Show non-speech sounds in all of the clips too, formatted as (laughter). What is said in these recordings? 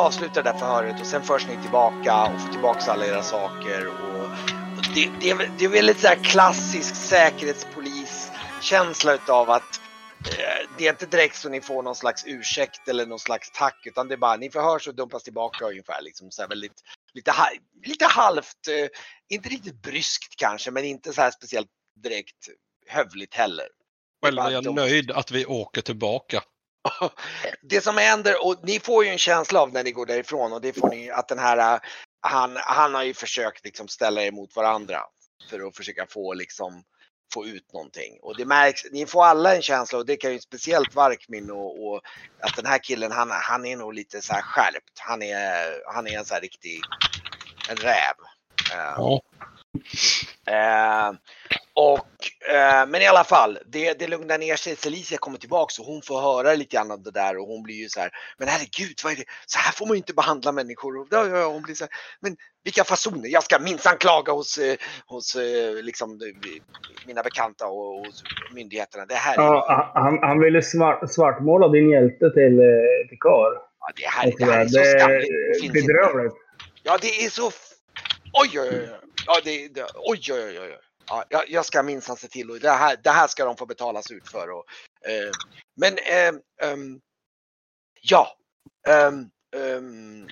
avslutar det där förhöret och sen förs ni tillbaka och får tillbaka alla era saker. Och det, det, är, väl- det är väldigt så här klassisk säkerhetspoliskänsla utav att eh, det är inte direkt så ni får någon slags ursäkt eller någon slags tack utan det är bara ni förhörs och dumpas tillbaka ungefär liksom så här väldigt lite, lite halvt, eh, inte riktigt bryskt kanske men inte så här speciellt direkt hövligt heller. Själv är jag nöjd att vi åker tillbaka. (laughs) det som händer, och ni får ju en känsla av när ni går därifrån och det får ni att den här, äh, han, han har ju försökt liksom ställa er mot varandra för att försöka få liksom få ut någonting. Och det märks, ni får alla en känsla och det kan ju speciellt Varkmin och, och att den här killen han, han är nog lite så här skärpt. Han är, han är en så här riktig, en räv. Eh, Ja. Eh, och, eh, men i alla fall, det, det lugnar ner sig. Celicia kommer tillbaks och hon får höra lite grann av det där och hon blir ju så här, men herregud, vad är det? Så här får man ju inte behandla människor. Och, hon blir så här, men vilka fasoner? Jag ska minsann klaga hos, eh, hos eh, liksom, eh, mina bekanta och hos myndigheterna. Det här är, Ja, han, han ville svart, svartmåla din hjälte till, till kar. ja, det här, det här är så skamligt. Det är finns inte. bedrövligt. Ja, det är så... oj, oj. oj. Ja, det, det, oj, oj, oj. oj. Ja, jag, jag ska minsann se till och det här, det här ska de få betalas ut för. Och, eh, men eh, um, ja. Um, um,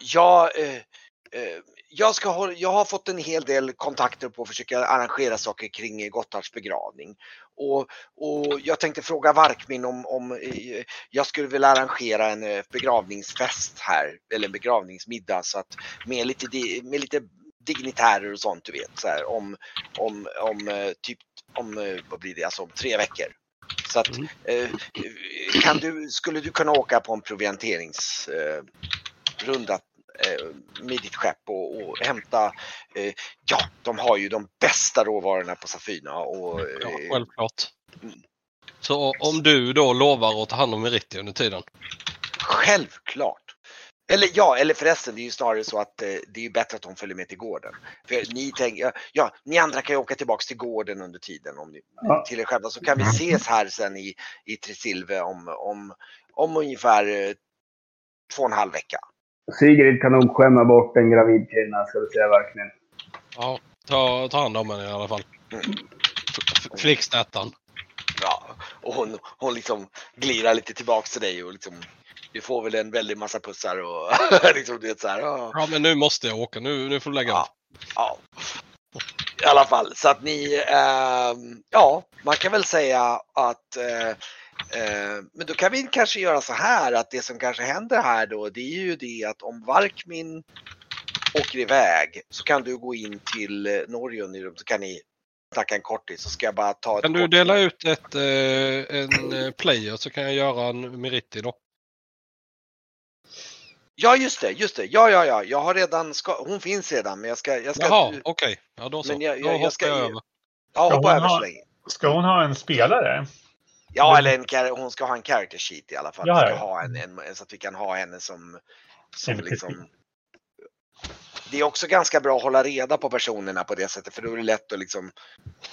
ja, eh, eh, jag, ska hålla, jag har fått en hel del kontakter på att försöka arrangera saker kring Gotthards begravning. Och, och jag tänkte fråga Varkmin om, om eh, jag skulle vilja arrangera en begravningsfest här, eller en begravningsmiddag så att med lite, med lite dignitärer och sånt du vet, så här, om, om, om eh, typ om, eh, vad blir det, alltså om tre veckor. Så att, Mm. eh, kan du, skulle du kunna åka på en provianteringsrunda runda, med ditt skepp och, och hämta, ja, de har ju de bästa råvarorna på Safina och Ja, självklart. Mm. Så om du då lovar att ta hand om Meritti under tiden. Självklart. Eller ja, eller förresten, det är ju snarare så att eh, det är ju bättre att de följer med till gården. För ni tänker, ja, ni andra kan ju åka tillbaks till gården under tiden om ni, Ja. till er själva så kan vi ses här sen i, i Tresilve om, om, om ungefär eh, två och en halv vecka. Sigrid kan nog skämma bort en gravid kvinna, ska du säga verkligen. Ja, ta, ta hand om henne i alla fall. Mm. F- f- Flicksnättan. Ja, och hon, hon liksom glirar lite tillbaks till dig och liksom du får väl en väldig massa pussar och (laughs) liksom du vet så här. ja. Men nu måste jag åka. Nu, nu får du lägga av. Ja. I alla fall så att ni, ehm, ja man kan väl säga att eh, eh, men då kan vi kanske göra så här att det som kanske händer här då det är ju det att om Varkmin åker iväg så kan du gå in till eh, Norge så kan ni snacka en kortis så ska jag bara ta Kan du dela ut ett, eh, en eh, player så kan jag göra en Meritti då. Ja just det, just det. Ja, ja, ja. Jag har redan, ska... hon finns redan men jag ska, jag ska Jaha, okej. Ja, då så. Men jag- då jag- jag ska jag ge- över. ja, Ska hoppa hon över så ha- länge. Ska hon ha en spelare? Ja, eller en, hon ska ha en character sheet i alla fall. Ja, ska ha en, en, så att vi kan ha henne som, som liksom... Det är också ganska bra att hålla reda på personerna på det sättet för då är det lätt att liksom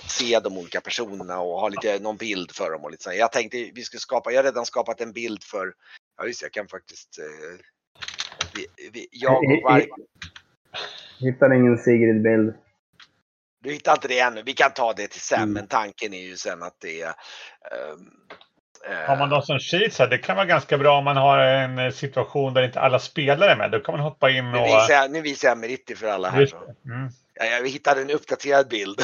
se de olika personerna och ha lite, någon bild för dem. Och lite så. Jag tänkte vi skulle skapa, jag har redan skapat en bild för, ja just det, jag kan faktiskt, eh, vi, vi, jag och Varg, Hittar ingen Sigrid-bild. du hittar inte det ännu, vi kan ta det till sen Mm. men tanken är ju sen att det är ehm, eh, Har man dem som sheets här, det kan vara ganska bra om man har en eh, situation där inte alla spelare är med. Då kan man hoppa in nu, och... visar jag, nu visar jag Meritti för alla här. Mm. Ja, jag hittade en uppdaterad bild.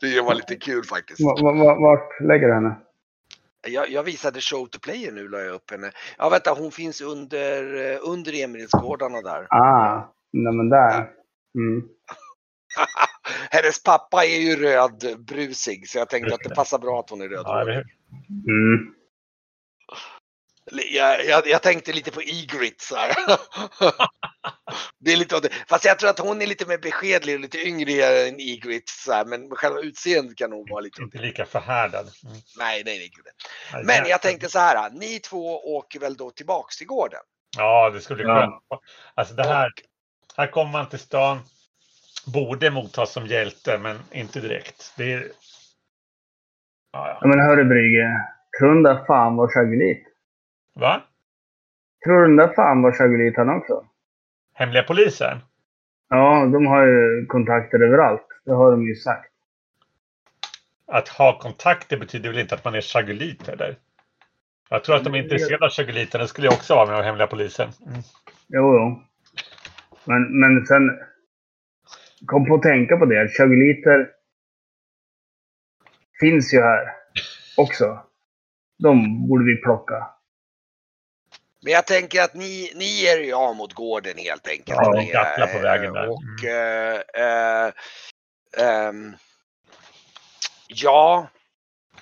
(laughs) det var lite kul faktiskt. Va- va- va- Vart lägger du henne? Jag, jag visade show to player nu, la jag upp henne. Ja, vänta, hon finns under, eh, under Emilsgårdarna där. Ah, nej men där. Mm. (laughs) Hennes pappa är ju röd brusig, så jag tänkte att det passar bra att hon är röd. Ja, eller hur? Mm. Jag, jag, jag tänkte lite på Egrit så här. (laughs) Det är lite av det. Fast jag tror att hon är lite mer beskedlig och lite yngre än Egrit. Så här. Men själva utseendet kan nog vara lite... Inte lika förhärdad. Mm. Nej, nej, nej. gud. Men jag tänkte så här. Ni två åker väl då tillbaks till gården? Ja, det skulle bli Ja. skönt. Alltså det här, här kommer man till stan, borde mottas som hjälte, men inte direkt. Det är... Ja, Ja, ja. men hörru Brygge. Kunda fan var chagligt. Va? Tror du den där fan var han också? Hemliga polisen? Ja, de har ju kontakter överallt. Det har de ju sagt. Att ha kontakter betyder väl inte att man är chagulit eller? Jag tror att de är intresserade av chaguliter. Det skulle jag också vara med av hemliga polisen. Mm. Jo, jo. Men, men sen... Kom på att tänka på det. Chaguliter finns ju här också. De borde vi plocka. Men jag tänker att ni, ni ger ju av mot gården helt enkelt. Ja, Eh, gafflar på vägen där. Och eh, eh, ehm, ja.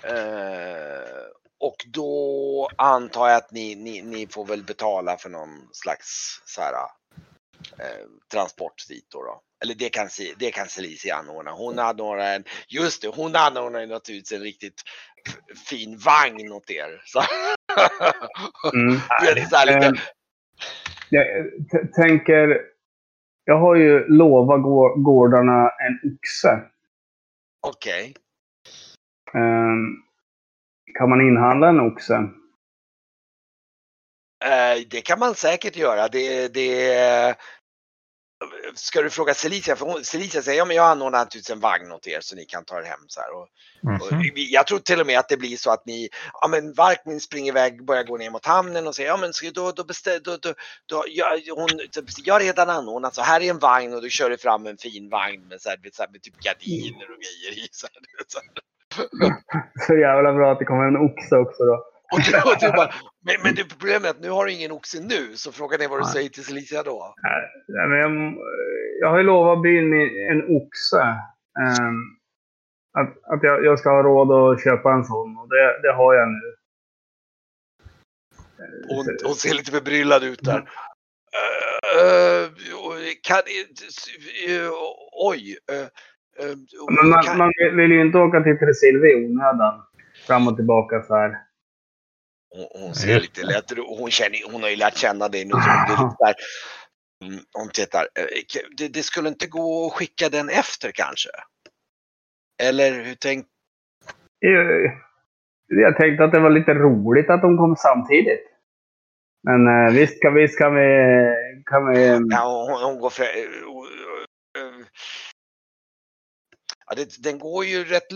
Eh, och då antar jag att ni, ni, ni får väl betala för någon slags så här, eh, transport dit då. då. Eller det kan, det kan Celicia anordna. Hon anordnar en, just det, hon anordnar naturligtvis en riktigt fin vagn åt er. Så. Mm. (laughs) Det är så här lite, Eh, Jag tänker... Jag har ju lovat gå- gårdarna en oxe. Okej. Ehm, kan man inhandla en oxe? Eh, det kan man säkert göra. Det, det, ska du fråga Celicia? För hon, Celicia säger ja, men jag anordnar naturligtvis en vagn åt er så ni kan ta er hem. Så här. Och, och Mhm. jag tror till och med att det blir så att ni, ja men Varkmin springer iväg, börjar gå ner mot hamnen och säger ja men då, då beställ, då, då, då, jag, hon, jag har redan anordnat så här är en vagn och då kör du fram en fin vagn med, så här, med, så här, med typ gardiner och grejer i. Så här, så. Så jävla bra att det kommer en oxe också då. Och du, och du bara, men, men det problemet är att nu har du ingen oxe nu så frågan är vad du Nej. säger till Celicia då? Nej, men jag, jag har ju lovat byn en oxe. Ehm, att att jag, jag ska ha råd att köpa en sån. Och det, det har jag nu. Hon, hon ser lite förbryllad ut där. Uh, kan, uh, oj. Uh, man, kan, man vill ju inte åka till Tresilve i onödan. Fram och tillbaka så här. Hon, hon ser lite lätt hon, känner, hon har ju lärt känna dig nu. Så det mm, hon tittar. Eh, Det, det skulle inte gå att skicka den efter kanske? Eller hur tänk? Jag, tänkte att det var lite roligt att de kom samtidigt. Men eh, visst, kan, visst kan vi... Kan vi Ja, hon, hon går för, eh, eh, ja, det, den går ju rätt...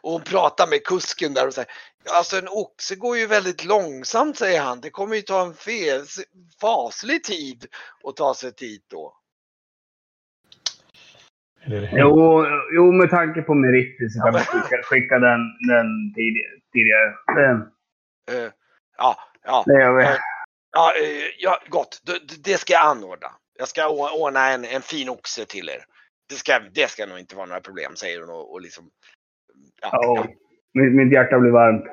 Och hon pratar med kusken där och säger Alltså en oxe går ju väldigt långsamt säger han. Det kommer ju ta en fel, faslig tid att ta sig dit då. Jo, jo, med tanke på Meritti så kan Ja, vi skicka, skicka den, den tidigare. tidigare. Eh, ja, ja. det gör vi. Eh, Ja, eh, ja, gott. Det, ska jag anordna. Jag ska ordna en, en fin oxe till er. Det ska, det ska nog inte vara några problem, säger hon och, och liksom... Ja, Ja, ja. mitt, mitt hjärta blir varmt.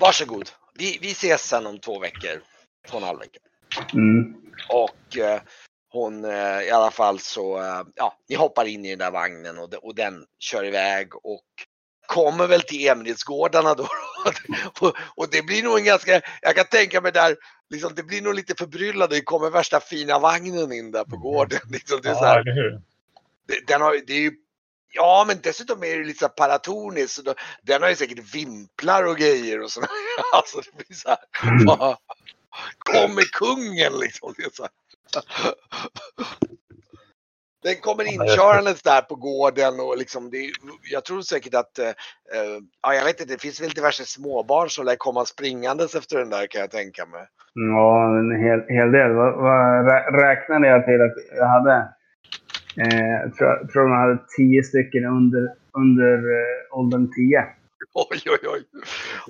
Varsågod. Vi, vi ses sen om två veckor. Två och en halv vecka. Mm. Och eh, hon eh, i alla fall så, eh, ja, ni hoppar in i den där vagnen och, de, och den kör iväg och kommer väl till Emilsgårdarna då. (laughs) och, och det blir nog en ganska, jag kan tänka mig där, liksom, det blir nog lite förbryllande. Det kommer värsta fina vagnen in där på gården. (laughs) Liksom, det är så Ja, här, eller hur? den har, det är ju, ja men dessutom är det lite så paratoniskt. Så då, den har ju säkert vimplar och grejer och sådär. (laughs) Alltså det blir så här, Mm. bara, Kommer kungen liksom. Det är så här. (laughs) Den kommer inkörandes där på gården och liksom det, jag tror säkert att, eh, eh, ja jag vet inte, det finns väl diverse småbarn som lär komma springandes efter den där kan jag tänka mig. Ja, en hel, hel del. Vad, vad rä- räknade jag till att jag hade? Eh, jag tror, de hade tio stycken under, under eh, åldern tio. Oj, oj, oj.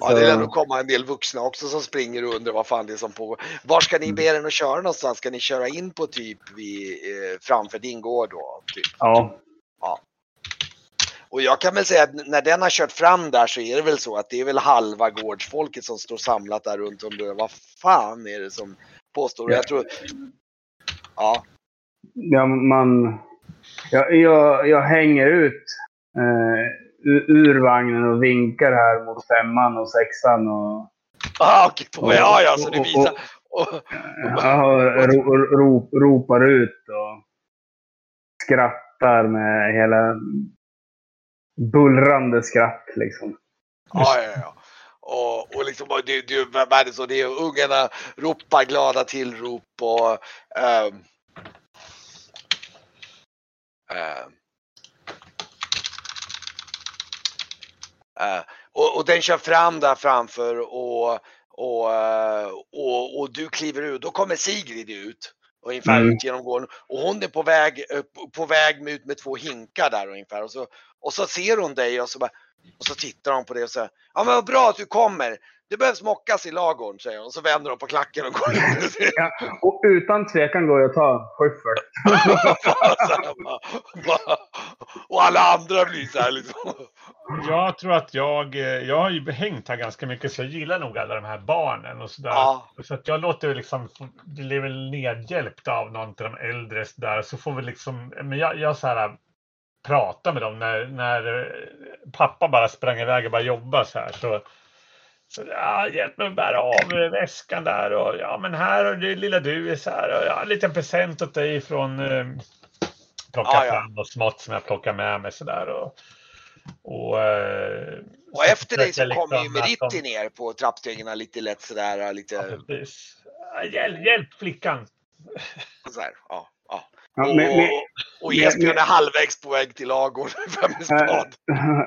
Ja, Så- det lär nog komma en del vuxna också som springer och undrar vad fan det är som pågår. Var ska ni be den att köra någonstans? Ska ni köra in på typ vid, eh, framför din gård då? Typ? Ja. Och jag kan väl säga att när den har kört fram där så är det väl så att det är väl halva gårdsfolket som står samlat där runt om. Det. Vad fan är det som påstår? Och Jag tror... Ja, ja man, jag, jag, jag hänger ut eh, ur, ur vagnen och vinkar här mot femman och sexan. Och, ah, okej, på- ja, ja, så du visar. Och, ja, ro, ro, ropar ut och skrattar med hela bullrande skratt liksom. ja, ja, ja. liksom, och det, det, det så? Det är ungarna ropar glada tillrop och ehm, eh, och, och den kör fram där framför och, och, eh, och, och du kliver ut. Då kommer Sigrid ut. Ungefär Mm. ut genom gården. Och hon är på väg, på- på väg ut med två hinkar där ungefär. Och så, och så ser hon dig och så, bara, och så tittar hon på det och säger Ja men vad bra att du kommer. Det behövs mockas i lagården säger hon. Och så vänder hon på klacken och går ut. Ja, och utan tvekan går jag att ta Schyffert. (laughs) och alla andra blir så här liksom. Jag tror att jag, eh, jag har ju hängt här ganska mycket så jag gillar nog alla de här barnen och sådär. Ja, Så att jag låter liksom, blir väl nedhjälpt av någon till de äldre där så får vi liksom, men jag, jag så här pratar med dem när, när pappa bara sprang iväg och bara jobbade så här så så, ja, hjälp mig att bära av väskan där och ja men här och det lilla du är så här och ja, en liten present åt dig från eh, plocka Ja, ja. fram något smått som jag plockar med mig så där och och, eh, och efter dig så jag kommer ju liksom Meritti ner på trappstegen lite lätt sådär. Ja, Lite precis. Ja, Hjälp, hjälp flickan! så här. Ja, ja. Ja, Och, men, men, och men- Esbjörn är men- halvvägs på väg till lagården (laughs) med äh,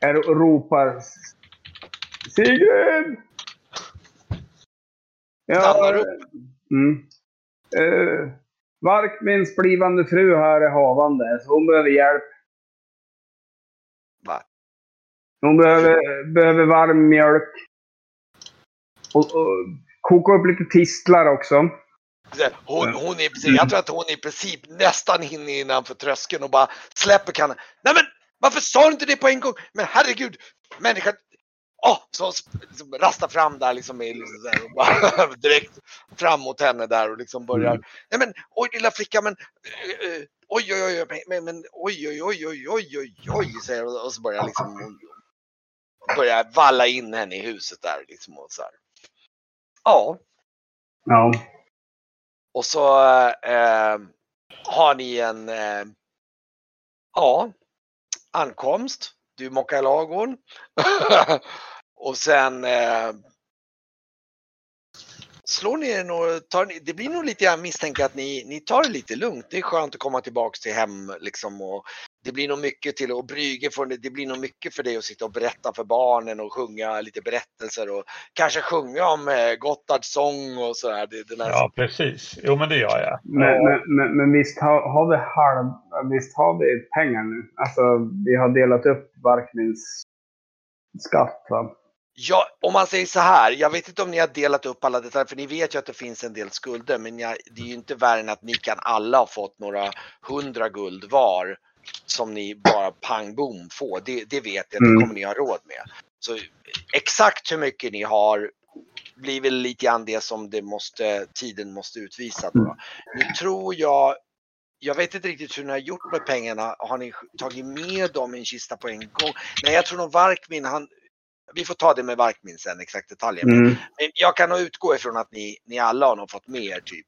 (laughs) är och ropar Sigrid! Upp. Mm. Uh, Varkmins blivande fru här är havande, så hon behöver hjälp. Va? Hon behöver, behöver varm mjölk. Och, och koka upp lite tistlar också. Hon, hon är, precis- jag tror att hon i princip nästan hinner innanför tröskeln och bara släpper kannan. Nej men varför sa du inte det på en gång? Men herregud, människan. Åh, så liksom rastar fram där liksom, liksom här, och bara, (laughs) direkt fram mot henne där och liksom börjar. Mm. Nej men oj lilla flicka men eh, oj oj oj men, men, oj oj oj oj oj oj oj säger hon och så börjar liksom börjar valla in henne i huset där liksom och så här. Ja, Ja och så eh, har ni en eh, ja, ankomst. Du mockar i (laughs) och sen eh, slår ni er nog, tar ni, det blir nog lite, jag misstänker att ni, ni tar det lite lugnt. Det är skönt att komma tillbaks till hem liksom och det blir nog mycket till och Brygge får det, blir nog mycket för dig att sitta och berätta för barnen och sjunga lite berättelser och kanske sjunga om eh, Gottards sång och sådär. Det, den här Ja, precis. Jo, men det gör jag. Men, men, men, men visst, har, har vi halv, visst har vi pengar nu? Alltså, vi har delat upp Varkmins skatt, va? Ja, om man säger så här. Jag vet inte om ni har delat upp alla detaljer, för ni vet ju att det finns en del skulder. Men jag, det är ju inte värre än att ni kan alla ha fått några hundra guld var som ni bara pang bom får. Det, det vet jag, det Mm. kommer ni ha råd med. Så exakt hur mycket ni har blir väl lite grann det som det måste, tiden måste utvisa. Då. Nu tror jag, jag vet inte riktigt hur ni har gjort med pengarna. Har ni tagit med dem i en kista på en gång? Nej, jag tror nog Varkmin, han, vi får ta det med Varkmin sen, exakt detaljen. Mm. Men jag kan nog utgå ifrån att ni, ni alla har nog fått med er typ,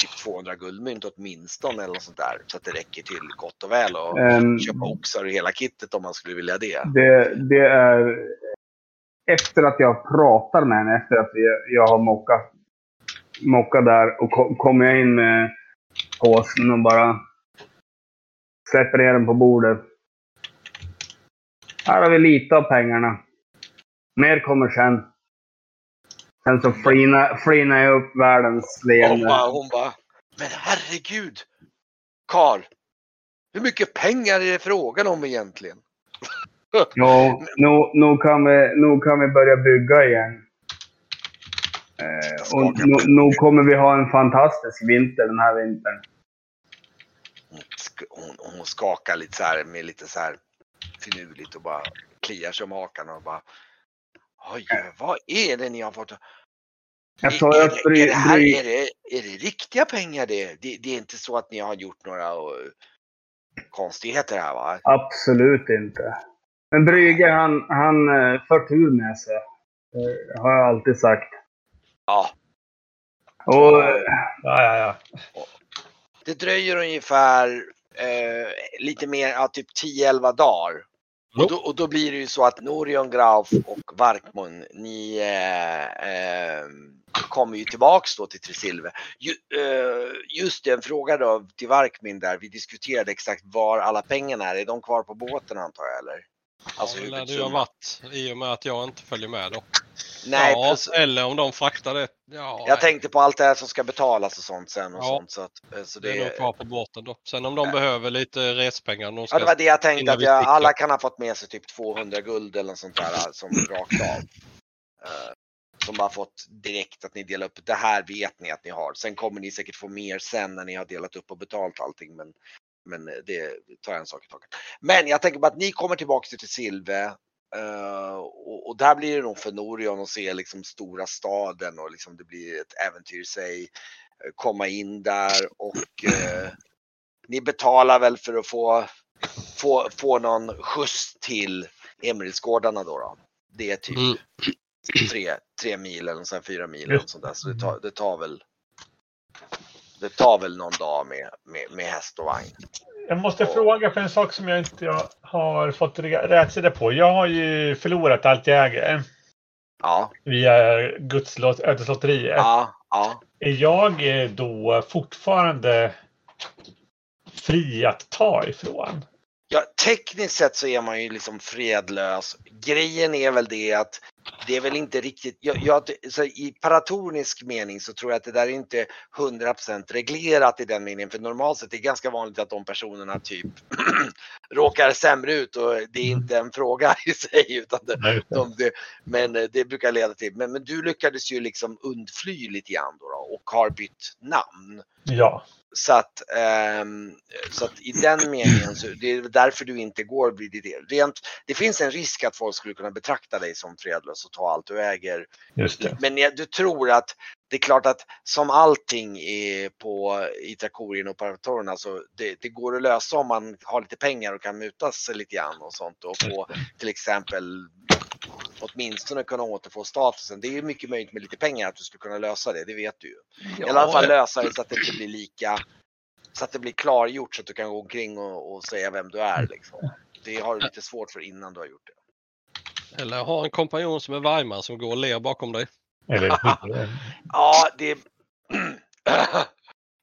typ 200 guldmynt åtminstone eller något sånt där. Så att det räcker till gott och väl och Ehm, köpa oxar och hela kittet om man skulle vilja det. det, det är efter att jag pratar med henne, efter att jag har mockat, mockat där och kom, kommer jag in med påsen och bara släpper ner den på bordet. Här har vi lite av pengarna. Mer kommer sen. Sen så flinar jag upp världens Hon leende. bara, hon bara, men herregud! Karl! Hur mycket pengar är det frågan om egentligen? Jo, nu, nu, kan vi, nu kan vi börja bygga igen. Eh, och nu, nu kommer vi ha en fantastisk vinter den här vintern. Hon, hon, hon skakar lite så här med lite så här finurligt och bara kliar sig om hakan och bara Oj, vad är det ni har fått? Jag sa är, att det, är, det här, är, det, är det riktiga pengar det? det? Det är inte så att ni har gjort några eh, konstigheter här va? Absolut inte. Men Brygge, han, han eh, för tur med sig. Eh, har jag alltid sagt. Ja, Och Ja, ja, ja. det dröjer ungefär eh, lite mer, ja, typ 10-11 dagar Och då, och då blir det ju så att Norion Grauf och Varkmon, ni eh, eh, kommer ju tillbaks då till Tresilve. Ju, eh, just det, en fråga då till Varkmin där. Vi diskuterade exakt var alla pengarna är. Är de kvar på båten antar jag eller? Alltså, ja, det lär det ju ha varit i och med att jag inte följer med då. Nej, ja, eller om de fraktar det. Ja, jag nej. tänkte på allt det här som ska betalas och sånt sen. Och ja, sånt, så att, eh, så det, det är nog kvar på båten då. Sen om de ja. behöver lite respengar. De ja, det var det jag tänkte att jag, alla kan ha fått med sig typ 200 guld eller något sånt där eh, som (clears throat) rakt av. Uh, som bara fått direkt att ni delar upp. Det här vet ni att ni har. Sen kommer ni säkert få mer sen när ni har delat upp och betalt allting. Men, men det tar jag en sak i taget. Men jag tänker bara att ni kommer tillbaka till Silve Uh, och, och, där blir det nog för Norion att se liksom stora staden och liksom det blir ett äventyr i sig. Uh, komma in där och uh, (clears throat) ni betalar väl för att få, få, få någon skjuts till Emeraldsgårdarna då, då. Det är typ mm. tre, tre mil eller så här, fyra mil eller sånt där. Så det tar, det tar väl det tar väl någon dag med, med, med häst och vagn. Jag måste och... fråga för en sak som jag inte har fått rätsida på. Jag har ju förlorat allt jag äger. Ja. Via Guds ödeslotteriet. Ja, ja. Är jag då fortfarande fri att ta ifrån? Ja, tekniskt sett så är man ju liksom fredlös. Grejen är väl det att det är väl inte riktigt, jag, jag, i paratonisk mening så tror jag att det där är inte 100% reglerat i den meningen. För normalt sett är det ganska vanligt att de personerna typ (clears throat) råkar sämre ut och det är inte en fråga (laughs) i sig. Utan det, de, det, men det brukar leda till, men, men du lyckades ju liksom undfly lite grann då, då och har bytt namn. Ja. Så att, um, så att i den meningen, så det är därför du inte går det. Rent, det finns en risk att folk skulle kunna betrakta dig som fredlös och ta allt du äger. Men du tror att det är klart att som allting är på, i Trakorien och Paratorerna så det, det, går att lösa om man har lite pengar och kan muta sig lite grann och sånt och få till exempel åtminstone kunna återfå statusen. Det är mycket möjligt med lite pengar att du skulle kunna lösa det, det vet du ju. Ja, I alla fall lösa det så att det inte blir lika, så att det blir klargjort så att du kan gå omkring och, och säga vem du är. Liksom. Det har du lite svårt för innan du har gjort det. Eller ha en kompanjon som är vargman som går och ler bakom dig. Eller (laughs) ja, det... (clears throat)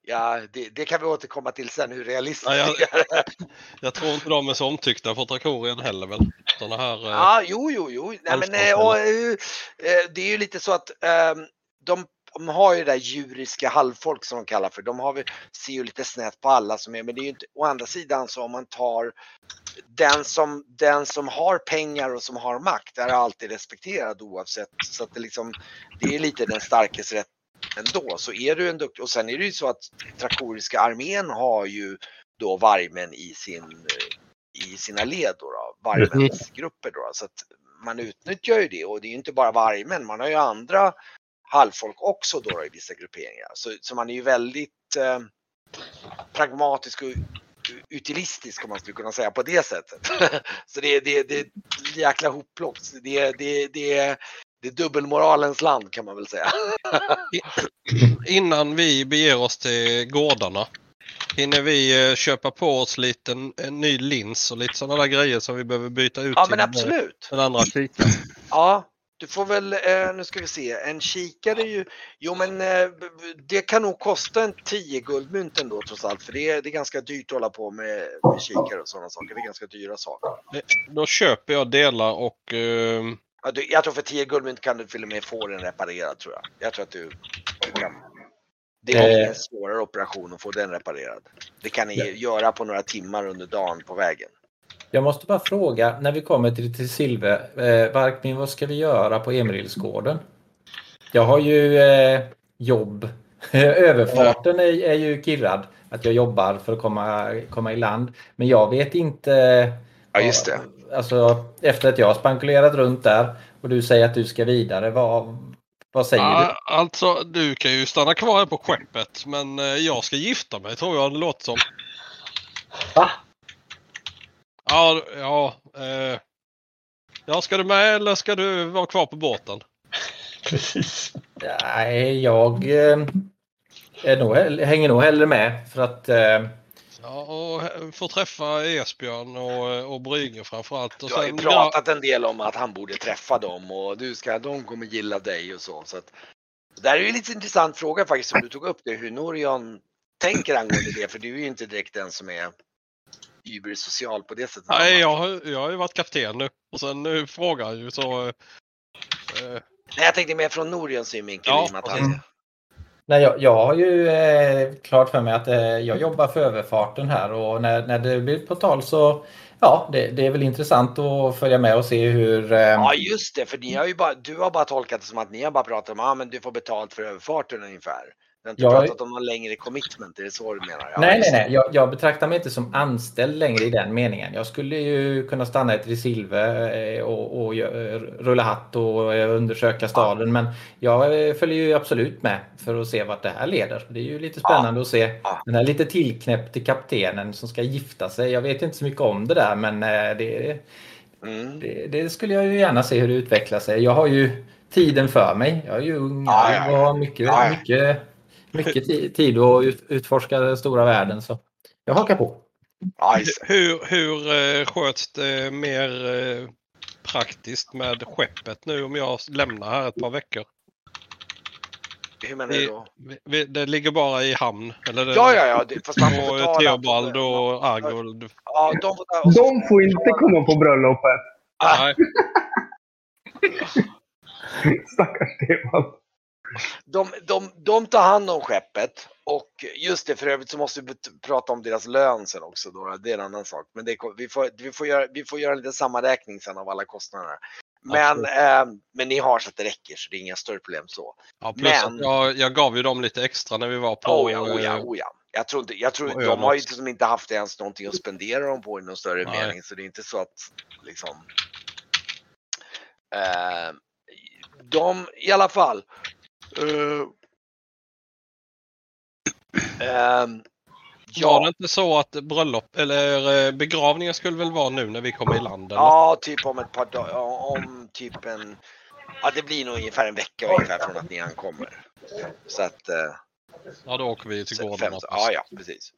Ja, det, det, kan vi återkomma till sen hur realistiskt ja, jag, (laughs) jag tror inte de är så omtyckta på Trakorien heller väl? Såna här, eh, ja, jo, jo, jo. Nej, men, eh, och, eh, det är ju lite så att um, de, de, har ju det där djuriska halvfolk som de kallar för. De har vi, ser ju lite snett på alla som är, men det är ju inte, å andra sidan så om man tar den som, den som har pengar och som har makt är alltid respekterad oavsett. Så att det, liksom, det är lite den starkes rätt ändå. Så är du en duktig, och sen är det ju så att Trakoriska armén har ju då vargmän i, sin, i sina led, då, då vargmänsgrupper. Då, så att man utnyttjar ju det och det är ju inte bara vargmän, man har ju andra halvfolk också då, då i vissa grupperingar. Så, så man är ju väldigt eh, pragmatisk och utilistisk om man skulle kunna säga på det sättet. (laughs) så det, det, det är ett jäkla hopplock. Det, det, det, det är dubbelmoralens land kan man väl säga. (laughs) Innan vi beger oss till gårdarna. Hinner vi eh, köpa på oss lite en ny lins och lite sådana där grejer som vi behöver byta ut ja, till men absolut. den andra kikaren? Ja, du får väl, eh, nu ska vi se, en kikare är ju, jo men eh, det kan nog kosta en 10 guldmynt ändå trots allt för det är, det är ganska dyrt att hålla på med, med kikare och sådana saker. Det är ganska dyra saker. Då köper jag delar och eh, jag tror för 10 guldmynt kan du till och med få den reparerad tror jag. Jag tror att du, du kan. Det är eh. en svårare operation att få den reparerad. Det kan ni ja. göra på några timmar under dagen på vägen. Jag måste bara fråga, när vi kommer till, till Silve, eh, Varkmin, vad ska vi göra på Emerilsgården? Jag har ju eh, jobb. (laughs) Överfarten är, är ju kirrad, att jag jobbar för att komma, komma i land. Men jag vet inte. Ja, just det alltså, efter att jag har spankulerat runt där och du säger att du ska vidare, vad, vad säger ja, du? Alltså, du kan ju stanna kvar här på skeppet, men eh, jag ska gifta mig tror jag det låter som. Va? Ja, ja. Eh, ja, ska du med eller ska du vara kvar på båten? Precis. Nej, jag eh, är nog, hänger nog hellre med för att eh, Ja, och få träffa Esbjörn och, och Brygge framförallt. Och Du har ju sen, pratat en del om att han borde träffa dem och du ska, de kommer gilla dig och så. så att, det här är ju en lite intressant fråga faktiskt som du tog upp det, hur Norion tänker angående det. För du är ju inte direkt den som är übersocial på det sättet. nej, jag, har- jag har ju varit kapten nu. Och sen nu frågar han ju så... Eh, Nej, jag tänkte mer från Norions synvinkel. Ja, i och med att precis. han, Nej, jag, jag har ju eh, klart för mig att eh, jag jobbar för överfarten här och när, när det blir på tal så ja, det, det är väl intressant att följa med och se hur... Eh, ja, just det. För ni har ju bara, du har bara tolkat det som att ni har bara pratat om att ah, men du får betalt för överfarten ungefär. Har inte Jag- pratat om någon längre commitment, är det så du menar? Ja, Nej, nej, nej. Jag, jag betraktar mig inte som anställd längre i den meningen. Jag skulle ju kunna stanna i Tresilve eh, och, och rulla hatt och eh, undersöka staden. Men jag eh, följer ju absolut med för att se vart det här leder. Det är ju lite spännande att se Ja. den här lite tillknäppte kaptenen som ska gifta sig. Jag vet inte så mycket om det där, men det, Mm. det, det skulle jag ju gärna se hur det utvecklar sig. Jag har ju tiden för mig. Jag är ju ung Ja, ja, ja. och har mycket, Ja, ja. mycket, mycket ti- tid att ut, utforska den stora världen. Så jag hakar på. Hur hur eh, sköts det mer eh, praktiskt med skeppet nu om jag lämnar här ett par veckor? Hur menar du då? vi- vi, det ligger bara i hamn? Eller det, Ja, ja, ja. det- Fast man får Och betala. Theobald och Argold? Ja, de får De får inte komma på bröllopet. Nej. (laughs) Stackars Stefan. De, de, de tar hand om skeppet och just det, för övrigt så måste vi prata om deras lön sen också. Då. Det är en annan sak. Men det, vi, får, vi, får göra, vi får göra en liten sammanräkning sen av alla kostnader. Men, eh, men ni har så att det räcker så det är inga större problem så. Ja, plus Men- jag, jag gav ju dem lite extra när vi var på... Oh ja, oh ja, eh, oh ja. Jag tror inte, jag tror, de har ju liksom inte haft ens någonting att spendera dem på i någon större Nej. mening. Så det är inte så att liksom. Eh, de i alla fall. Eh, (clears throat) ehm, Var det ja, inte så att bröllop eller eh, begravningen skulle väl vara nu när vi kommer i land? Eller? ja, typ om ett par dagar, ja, om typ en, ja det blir nog ungefär en vecka ungefär från att ni ankommer. Så att, eh, Ja, då åker vi till gården. ja, ja, precis.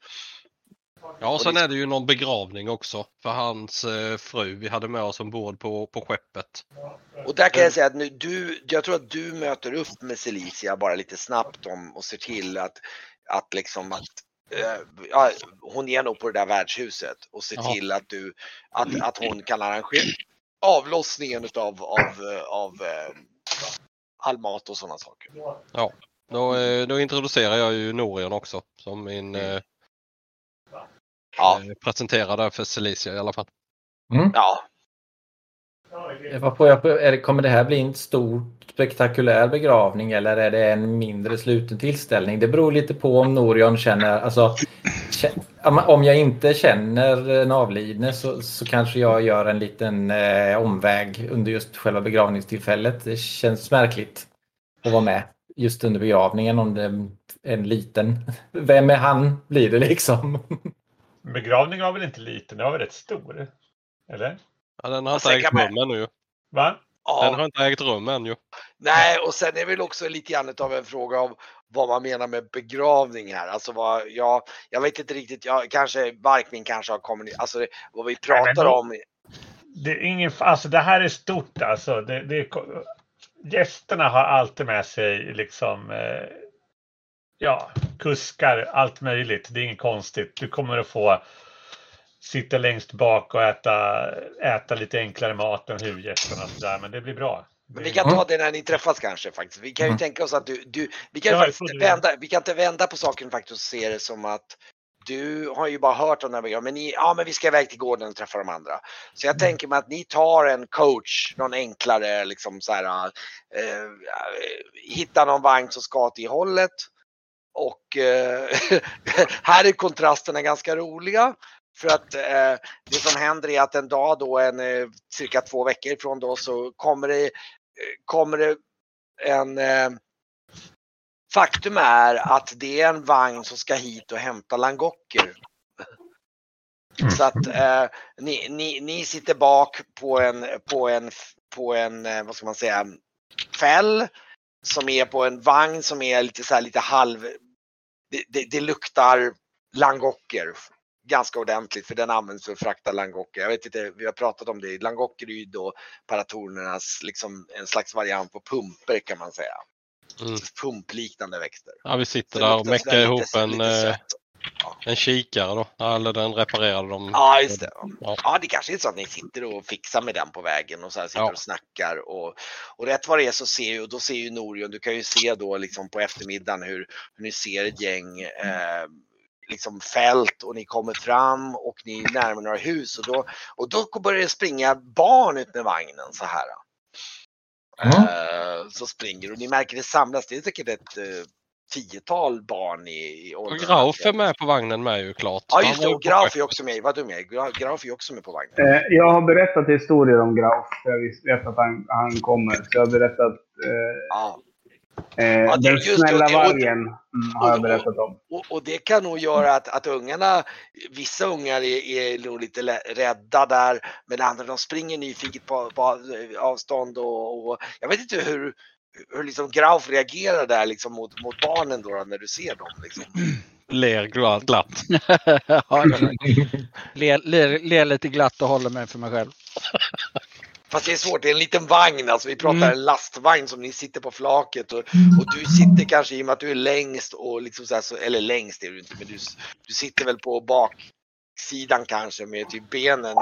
Ja, och sen är det ju någon begravning också för hans eh, fru. Vi hade med oss ombord på, på skeppet. Och där kan jag säga att nu, du, jag tror att du möter upp med Celicia bara lite snabbt om och ser till att, att liksom att eh, ja, hon är nog på det där värdshuset och ser Ja. till att du, att, att hon kan arrangera avlossningen utav, av, eh, av eh, all mat och sådana saker. Då, eh, då introducerar jag ju Norion också som min eh, Ja, eh, presenterare för Celicia i alla fall. ja, Vad får jag på, är det, kommer det här bli en stor spektakulär begravning eller är det en mindre sluten tillställning? Det beror lite på om Norion känner, alltså om jag inte känner en avlidne så, så kanske jag gör en liten eh, omväg under just själva begravningstillfället. Det känns märkligt att vara med just under begravningen om det är en liten. Vem är han blir det liksom? (laughs) Begravningen var väl inte liten, den var väl rätt stor? Eller? Ja, den har inte ägt rum ännu. Va? Den har ja. inte ägt rum än ju. Nej, och sen är det väl också lite grann av en fråga av vad man menar med begravning här. Alltså vad, ja, jag vet inte riktigt, jag, kanske Barkmin kanske har kommunicerat, alltså det- vad vi pratar då- om. Det, är ingen, alltså det här är stort alltså. Det, det är, gästerna har alltid med sig liksom eh, ja, kuskar, allt möjligt. Det är inget konstigt. Du kommer att få sitta längst bak och äta, äta lite enklare mat än huvudgästerna. och sådär, Men det blir bra. Men vi kan ta det när ni träffas kanske faktiskt. Vi kan ju Mm. tänka oss att du, du vi kan Ja, det. vända, vi kan inte vända på saken faktiskt och se det som att du har ju bara hört om den här men ni, ja men vi ska iväg till gården och träffa de andra. Så jag tänker mig att ni tar en coach, någon enklare liksom så här, eh, hitta någon vagn som ska det hållet. Och eh, (laughs) här är kontrasterna ganska roliga. För att eh, det som händer är att en dag då, en, eh, cirka två veckor ifrån då, så kommer det, eh, kommer det en... Eh, faktum är att det är en vagn som ska hit och hämta langocker. Så att eh, ni, ni, ni sitter bak på en, på en, på en, vad ska man säga, fäll som är på en vagn som är lite så här lite halv, det, det, det luktar langocker ganska ordentligt för den används för att frakta langocker. Jag vet inte, vi har pratat om det. Langocker är ju då paratornernas liksom en slags variant på pumper kan man säga. Mm. Pumpliknande växter. Ja, vi sitter där och meckar lite- ihop en, lite eh. En kikare då. Eller den reparerade de. Ja, just det. Ja. Ja, det kanske är så att ni sitter och fixar med den på vägen och så här sitter Ja. och snackar och, och rätt vad det är så ser ju, då ser ju Norion, du kan ju se då liksom på eftermiddagen hur, hur ni ser ett gäng eh, liksom fält och ni kommer fram och ni närmar några hus och då, och då börjar det springa barn ut med vagnen så här. Mm. Eh, så springer och ni märker det samlas, det är säkert ett eh, tiotal barn i, i Och åldern. Grauf är med på vagnen med ju klart. Ja just det, och ju Grauf är också med. Vad är. Gra- Grauf är också med på vagnen. Eh, jag har berättat historier om Grauf. Jag vet att han, han kommer. Så jag har berättat eh, Ja. eh, Ja, det- den just snälla och det- och- vargen. Mm, har jag berättat om. Och, och det kan nog göra att, att ungarna, vissa ungar är, är nog lite rädda där, men andra de springer nyfiket på, på avstånd och, och jag vet inte hur, hur liksom Grauf reagerar där liksom mot, mot barnen då, när du ser dem. Liksom. Ler glatt. (laughs) ja, ler, ler, ler lite glatt och håller mig för mig själv. Fast det är svårt, det är en liten vagn, alltså vi pratar Mm. en lastvagn som ni sitter på flaket och, och du sitter kanske i och med att du är längst och liksom så här, så, eller längst är du inte, men du, du sitter väl på baksidan kanske med typ benen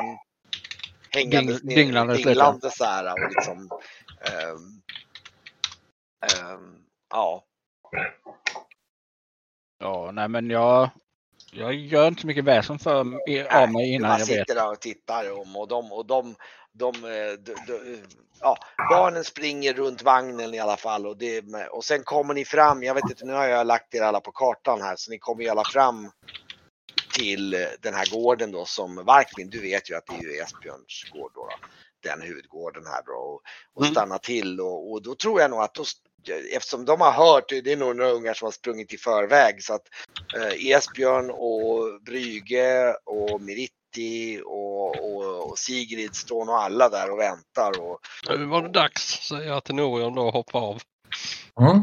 hängandes Ding- ner, dinglandes lite. dinglande så här och liksom ehm, ja. Ja, nej men jag, jag gör inte så mycket väsen för, av mig innan jag vet. sitter där och tittar om och de, och de, de, eh, de, de ja, barnen springer runt vagnen i alla fall och, det, och sen kommer ni fram, jag vet inte, nu har jag lagt er alla på kartan här så ni kommer ju alla fram till eh, den här gården då som Varkmin, du vet ju att det är ju Esbjörns gård då, då den huvudgården här då och, och Mm. stanna till och, och då tror jag nog att då, eftersom de har hört, det är nog några ungar som har sprungit i förväg så att eh, Esbjörn och Bryge och Miritti och, och, och Sigrid står nog alla där och väntar. Och, Nu var det dags, säger jag till Norion då, och hoppar av. Mm.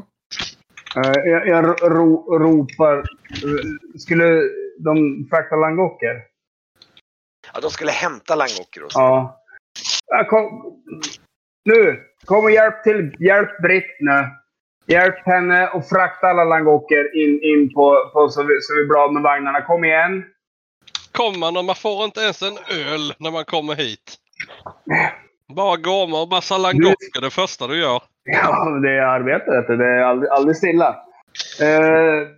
Eh, jag jag ro, ro, ropar. eh, Skulle de frakta langocker? ja, de skulle hämta Langocker och så. Ja kom, nu! Kom och hjälp till. Hjälp Britt nu. Hjälp henne och frakta alla langocker in, in på, på så, vi, så vi blir av med vagnarna. Kom igen! Kommer man och man får inte ens en öl när man kommer hit. Bara gormar och massa langocker det första du gör. Ja, det är arbete. Det är aldrig, aldrig stilla. Eh,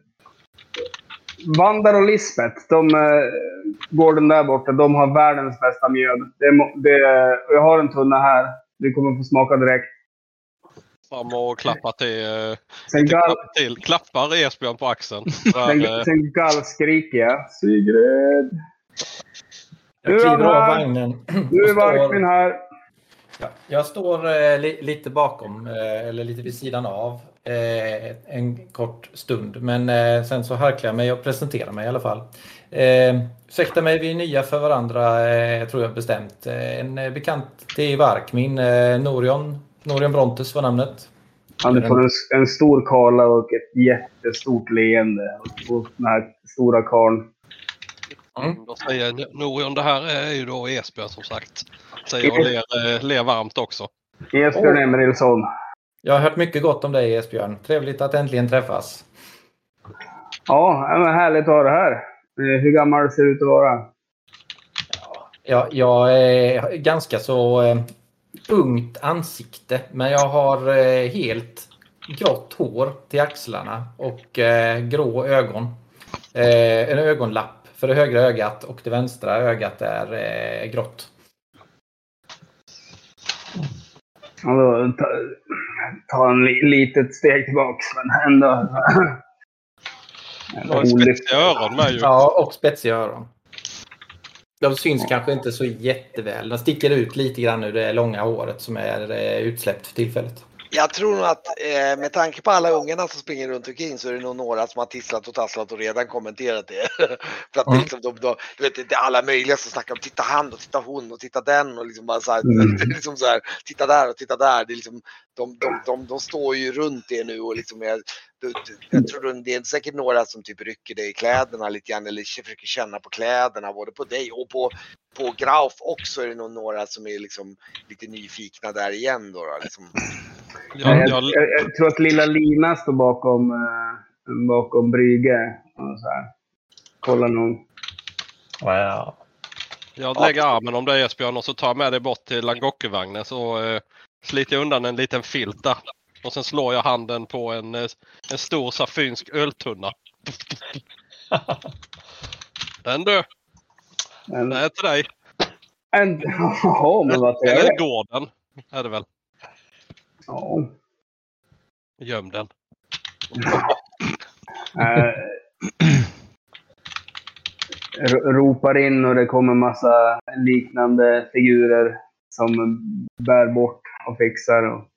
Vandar och Lisbeth, de, eh, gården där borta, de har världens bästa mjöd. Det, det, jag har en tunna här. Du kommer få smaka direkt. Fram och klappa till, eh, Sen, klappa till. Klappar Esbjörn på axeln. (laughs) Sen, eh, sen gallskriker jag. Sigrid! Jag kliver av här. vagnen. Nu är Varkmin här. Ja, jag står eh, li, lite bakom, eh, eller lite vid sidan av, eh, en kort stund. Men eh, sen så harklar jag mig och presenterar mig i alla fall. Eh, ursäkta mig, vi är nya för varandra, eh, tror jag bestämt. Eh, en eh, bekant till Varkmin, eh, Norion. Norion Brontes var namnet. Han får en, en stor kala och ett jättestort leende. Och den här stora karln. Då säger Norion, det här är ju då Esbjörn som sagt. Säger och ler, eh, ler varmt också. Esbjörn Emilsson. Jag har hört mycket gott om dig Esbjörn. Trevligt att äntligen träffas. Ja, men härligt att ha det här. Eh, Hur gammal ser du ut att vara? Ja, jag är ganska så eh, ungt ansikte, men jag har eh, helt grått hår till axlarna och grå ögon. En ögonlapp för det högra ögat och det vänstra ögat är grått. Ja, då, ta, ta en li, litet steg tillbaks, men ändå. (laughs) Och en spetsiga öron med ju. Ja, och spetsiga öron. De syns kanske inte så jätteväl. De sticker ut lite grann ur det långa håret som är eh, utsläppt för tillfället. Jag tror nog att eh, med tanke på alla ungarna som springer runt omkring så är det nog några som har tisslat och tasslat och redan kommenterat det. (laughs) För att det är Mm. liksom, de, de, du vet, det är alla möjliga som snackar om titta han och titta hon och titta den och liksom bara så här, Mm. (laughs) liksom så här titta där och titta där. Det är liksom, de, de, de, de står ju runt det nu och liksom är, du, du, jag tror det är säkert några som typ rycker dig i kläderna lite grann eller försöker känna på kläderna både på dig och på, på Grauf också är det nog några som är liksom lite nyfikna där igen då. då liksom. Jag, jag, jag, tror att lilla Lina står bakom, eh, bakom Brygge. Och så här. Kollar nog. Wow. jag lägger armen om dig Esbjörn och så tar jag med dig bort till Langokevagnen så eh, sliter jag undan en liten filt där. Och sen slår jag handen på en, eh, en stor safynsk öltunna. (laughs) Den du! Den är till dig. en, (laughs) jaha, men vad Eller trevligt. gården. Är det väl. Ja. Göm den. (laughs) (clears throat) Ro- ropar in och det kommer massa liknande figurer som bär bort och fixar och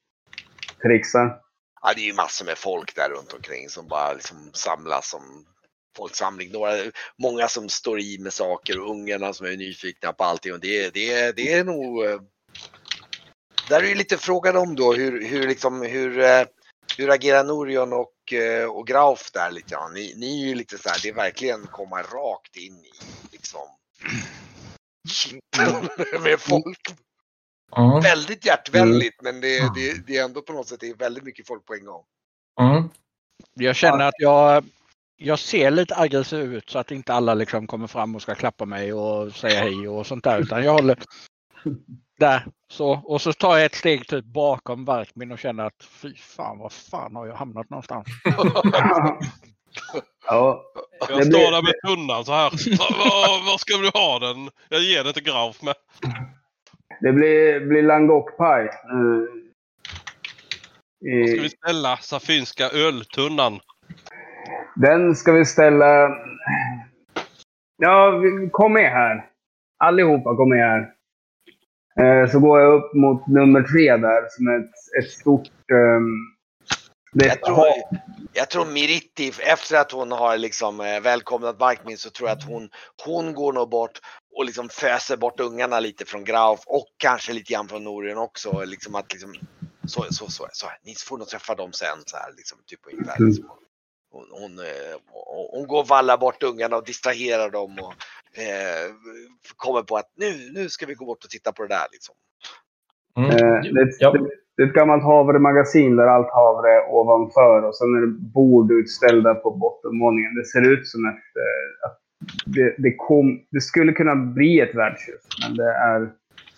trixar. Ja, det är ju massor med folk där runt omkring som bara liksom samlas som folksamling. Några, många som står i med saker och ungarna som är nyfikna på allting. Och det, det, det är nog... eh, Där är ju lite frågan om då hur, hur, liksom, hur, eh, hur agerar Norion och, eh, och Grauf där lite grann? Ni, ni är ju lite så här, det är verkligen komma rakt in i liksom (clears throat) (laughs) med folk. Mm. Väldigt hjärtvänligt men det, det, det är ändå på något sätt det är väldigt mycket folk på en gång. Mm. Jag känner att jag, jag ser lite aggressiv ut så att inte alla liksom kommer fram och ska klappa mig och säga hej och sånt där. Utan jag håller där. Så, och så tar jag ett steg typ bakom Varkmin och känner att fy fan, vad fan har jag hamnat någonstans? (laughs) ja, Jag står där med tunnan så här. Var, var ska du ha den? Jag ger den till Grauf med. Det blir, blir langokpaj. Uh, Var ska vi i, ställa safynska öltunnan? den ska vi ställa... Ja, kom med här. Allihopa, kom med här. Eh, så går jag upp mot nummer tre där, som är ett, ett stort... är Jag tror, jag tror Miritti, efter att hon har liksom eh, välkomnat Varkmin så tror jag att hon, hon går nog bort och liksom föser bort ungarna lite från Grauf och kanske lite grann från Norion också. Liksom att liksom, så, så, så, så, ni får nog träffa dem sen så här liksom, typ ungefär. Mm. Liksom. Hon, hon, eh, hon, hon går och vallar bort ungarna och distraherar dem och eh, kommer på att nu, nu ska vi gå bort och titta på det där liksom. Mm. Eh, det, Ja. det, det är ett gammalt havremagasin där allt havre är ovanför och sen är det bord utställda på bottenvåningen. Det ser ut som ett... Eh, att det, det, kom, det skulle kunna bli ett värdshus, men det är...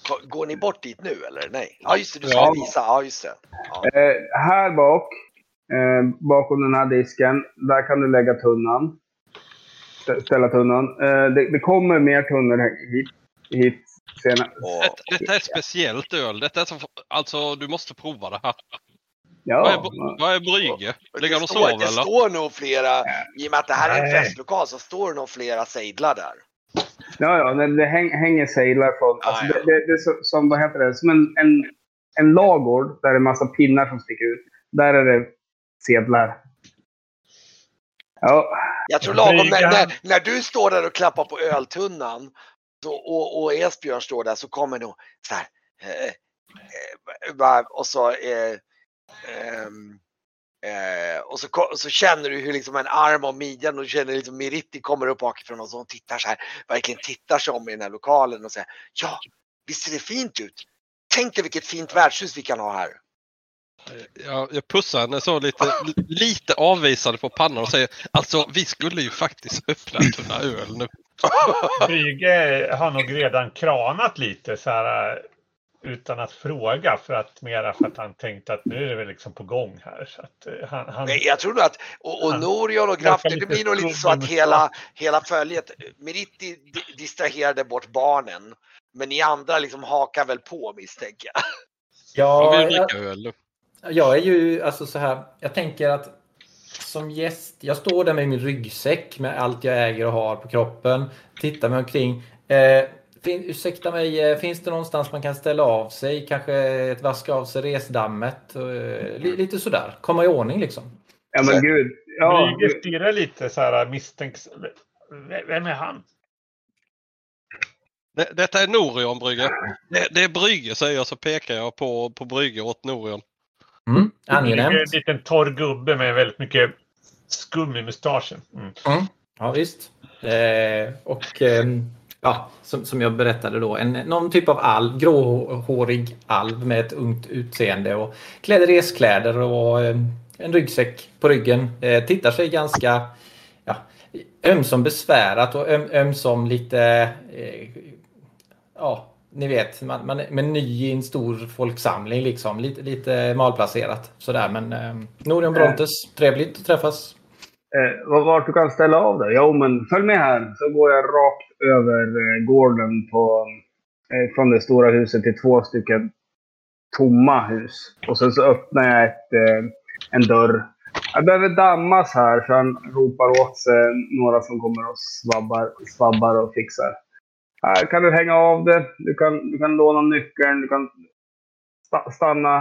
Gå- Går ni bort dit nu eller? Nej? Ja just det, du ska Ja. visa. Ja just det. Ja. Eh, här bak, eh, bakom den här disken, där kan du lägga tunnan. Stä- Ställa tunnan. Eh, det, det kommer mer tunnor hit, hit senare. Detta, detta är speciellt öl. Detta är så, alltså du måste prova det här. Vad är, Ja, vad är Brygge? Ligger han det, och står, sover det eller? står nog flera, i och med att det här är en festlokal så står det nog flera sejdlar där. ja, ja det, det häng, hänger sejlar på. Alltså, Ah, ja. det, det, det är så, som, vad heter det, som en, en, en lagård där det är massa pinnar som sticker ut. Där är det sedlar. Ja, Jag tror lagom när, när, när du står där och klappar på öltunnan så, och, och Esbjörn står där så kommer nog så här. Eh, eh, bara- och så eh, ehm, eh, och så, så känner du hur liksom en arm om midjan och känner liksom Miritti kommer upp bakifrån och så tittar så här, verkligen tittar sig om i den här lokalen och säger ja, visst ser det fint ut? Tänk dig vilket fint värdshus vi kan ha här. Jag, jag pussar henne så lite, lite avvisande på pannan och säger alltså vi skulle ju faktiskt öppna en tunna öl nu. Brygge har nog redan kranat lite så här utan att fråga för att mera för att han tänkte att nu är det väl liksom på gång här. Så att eh, han, han, Nej, jag tror nog att, och, och Norion och Grafter, det lite blir nog lite så att hela, hela följet, Meritti di- distraherade bort barnen. Men ni andra liksom hakar väl på misstänker jag. Ja, jag, jag är ju alltså så här. Jag tänker att som gäst. Jag står där med min ryggsäck med allt jag äger och har på kroppen. Tittar mig omkring. Eh, fin, ursäkta mig, eh, finns det någonstans man kan ställa av sig? Kanske ett vaska av sig resdammet? Eh, li, lite sådär. Komma i ordning liksom. ja men gud. Ja, Brygge stirrar lite så här misstänks... V- Vem är han? Det, detta är Norion Brygge. Det, det är Brygge säger jag så pekar jag på, på Brygge åt Norion. Mm, Det är angenämt. En liten torr gubbe med väldigt mycket skum i mustaschen. Mm. Mm. Ja, visst. Eh, och eh, ja, som, som jag berättade då, en, någon typ av alv, gråhårig alv med ett ungt utseende och kläder reskläder och eh, en ryggsäck på ryggen. Eh, tittar sig ganska ja, ömsom besvärat och öm, ömsom lite eh, ja, ni vet, man, man är men ny i en stor folksamling liksom. Lite, lite malplacerat sådär. Men eh, Norion Brontes, trevligt att träffas. Eh, vart du kan ställa av dig? Jo, men följ med här. Så går jag rakt över eh, gården på, eh, från det stora huset till två stycken tomma hus. Och sen så öppnar jag ett, eh, en dörr. Jag behöver dammas här, så han ropar åt sig några som kommer och svabbar, svabbar och fixar. Här kan du hänga av det. Du kan, du kan låna nyckeln. Du kan sta- stanna.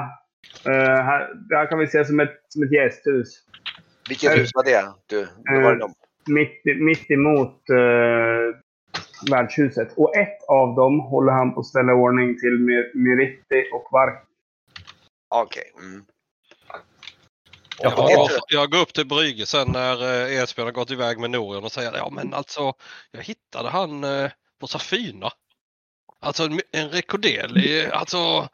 Eh, här, det här kan vi se som ett, som ett gästhus. Vilket hus var det? Du, var det de. mitt, mitt emot uh, värdshuset. Och ett av dem håller han på att ställa i ordning till Mir- Miritti och Vark. Okej. Mm. Jag, jag, går upp till Brygge sen när eh, Esbjörn har gått iväg med Norion och säger ja men alltså jag hittade han eh, på Safina. Alltså en, en rekorderlig, alltså,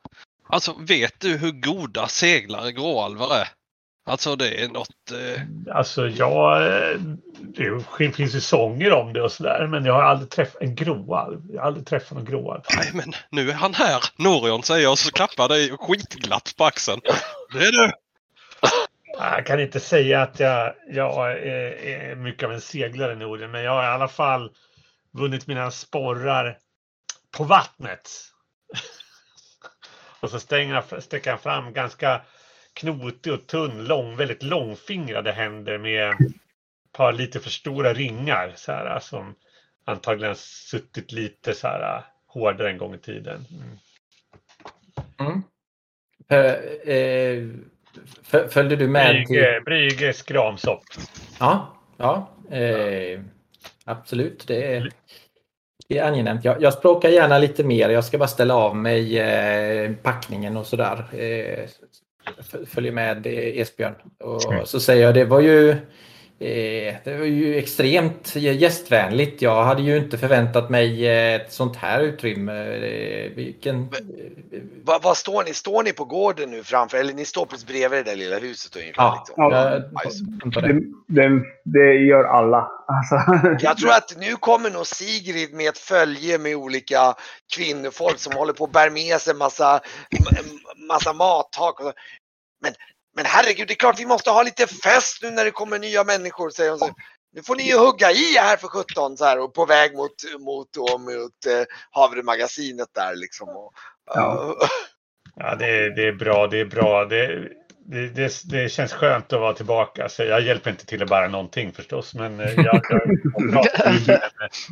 alltså vet du hur goda seglare gråalvar är? Alltså det är något... Eh, Alltså jag... eh, Det finns ju sånger om det och sådär. Men jag har aldrig träffat en gråalv. Jag har aldrig träffat någon gråalv. nej men nu är han här, Norion säger jag och så klappar dig skitglatt på axeln. Det är du! Jag kan inte säga att jag, jag är, är mycket av en seglare Norden. Men jag har i alla fall vunnit mina sporrar på vattnet. (laughs) och så stänger, sträcker han fram ganska knotig och tunn, lång, väldigt långfingrade händer med ett par lite för stora ringar. Så här, som antagligen suttit lite så här hårdare en gång i tiden. Mm. Mm. Eh, eh, föl- följde du med till... Brygge, Brygge skramsopp. Ja, ja eh, absolut. Det är, det är angenämt. Jag, jag språkar gärna lite mer. Jag ska bara ställa av mig eh, packningen och sådär. Eh, följer med Esbjörn. Och så säger jag, det var ju det var ju extremt gästvänligt. Jag hade ju inte förväntat mig eh, ett sånt här utrymme. Eh, vilken... Vad vad står ni? Står ni på gården nu framför? Eller ni står precis bredvid det där lilla huset ungefär? Ja, liksom? Ja. det. Det, det, gör alla. Alltså, Jag tror att nu kommer nog Sigrid med ett följe med olika kvinnofolk som håller på att bära med sig massa, massa mathak. Men, men herregud, det är klart vi måste ha lite fest nu när det kommer nya människor, säger hon. Så, nu får ni ju hugga i här för 17 så här och på väg mot, mot, då, mot eh, Havremagasinet där liksom. Och, Ja. Ja, det, är- det är bra. Det är bra. Det, det, det, det känns skönt att vara tillbaka. Så jag hjälper inte till att bära någonting förstås. Men eh, jag, jag jag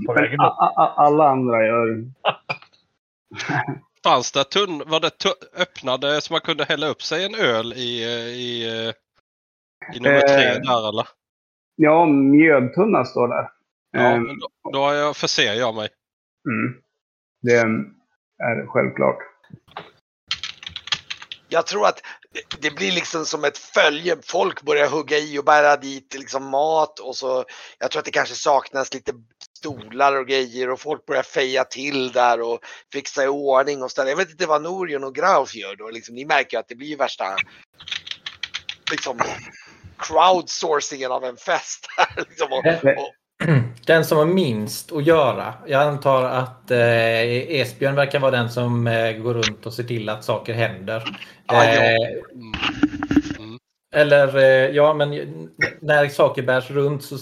på vägen upp. alla andra gör... Fanns det tunn, var det öppnade så man kunde hälla upp sig en öl i, eh, i, eh, i nummer Eh, tre där eller? Ja, mjödtunna står där. Ja, men då, då jag, förser jag mig. mm. Det är självklart. Jag tror att det- det blir liksom som ett följe. Folk börjar hugga i och bära dit liksom mat och så. Jag tror att det kanske saknas lite stolar och grejer och folk börjar feja till där och fixa i ordning och ställa. Jag vet inte vad Norion och Grauf gör då. Liksom, ni märker att det blir värsta liksom crowdsourcingen av en fest. (laughs) liksom, och, och, (clears throat) Den som har minst att göra. Jag antar att eh, Esbjörn verkar vara den som eh, går runt och ser till att saker händer. Eh, Mm. Eller eh, ja, men när saker bärs runt så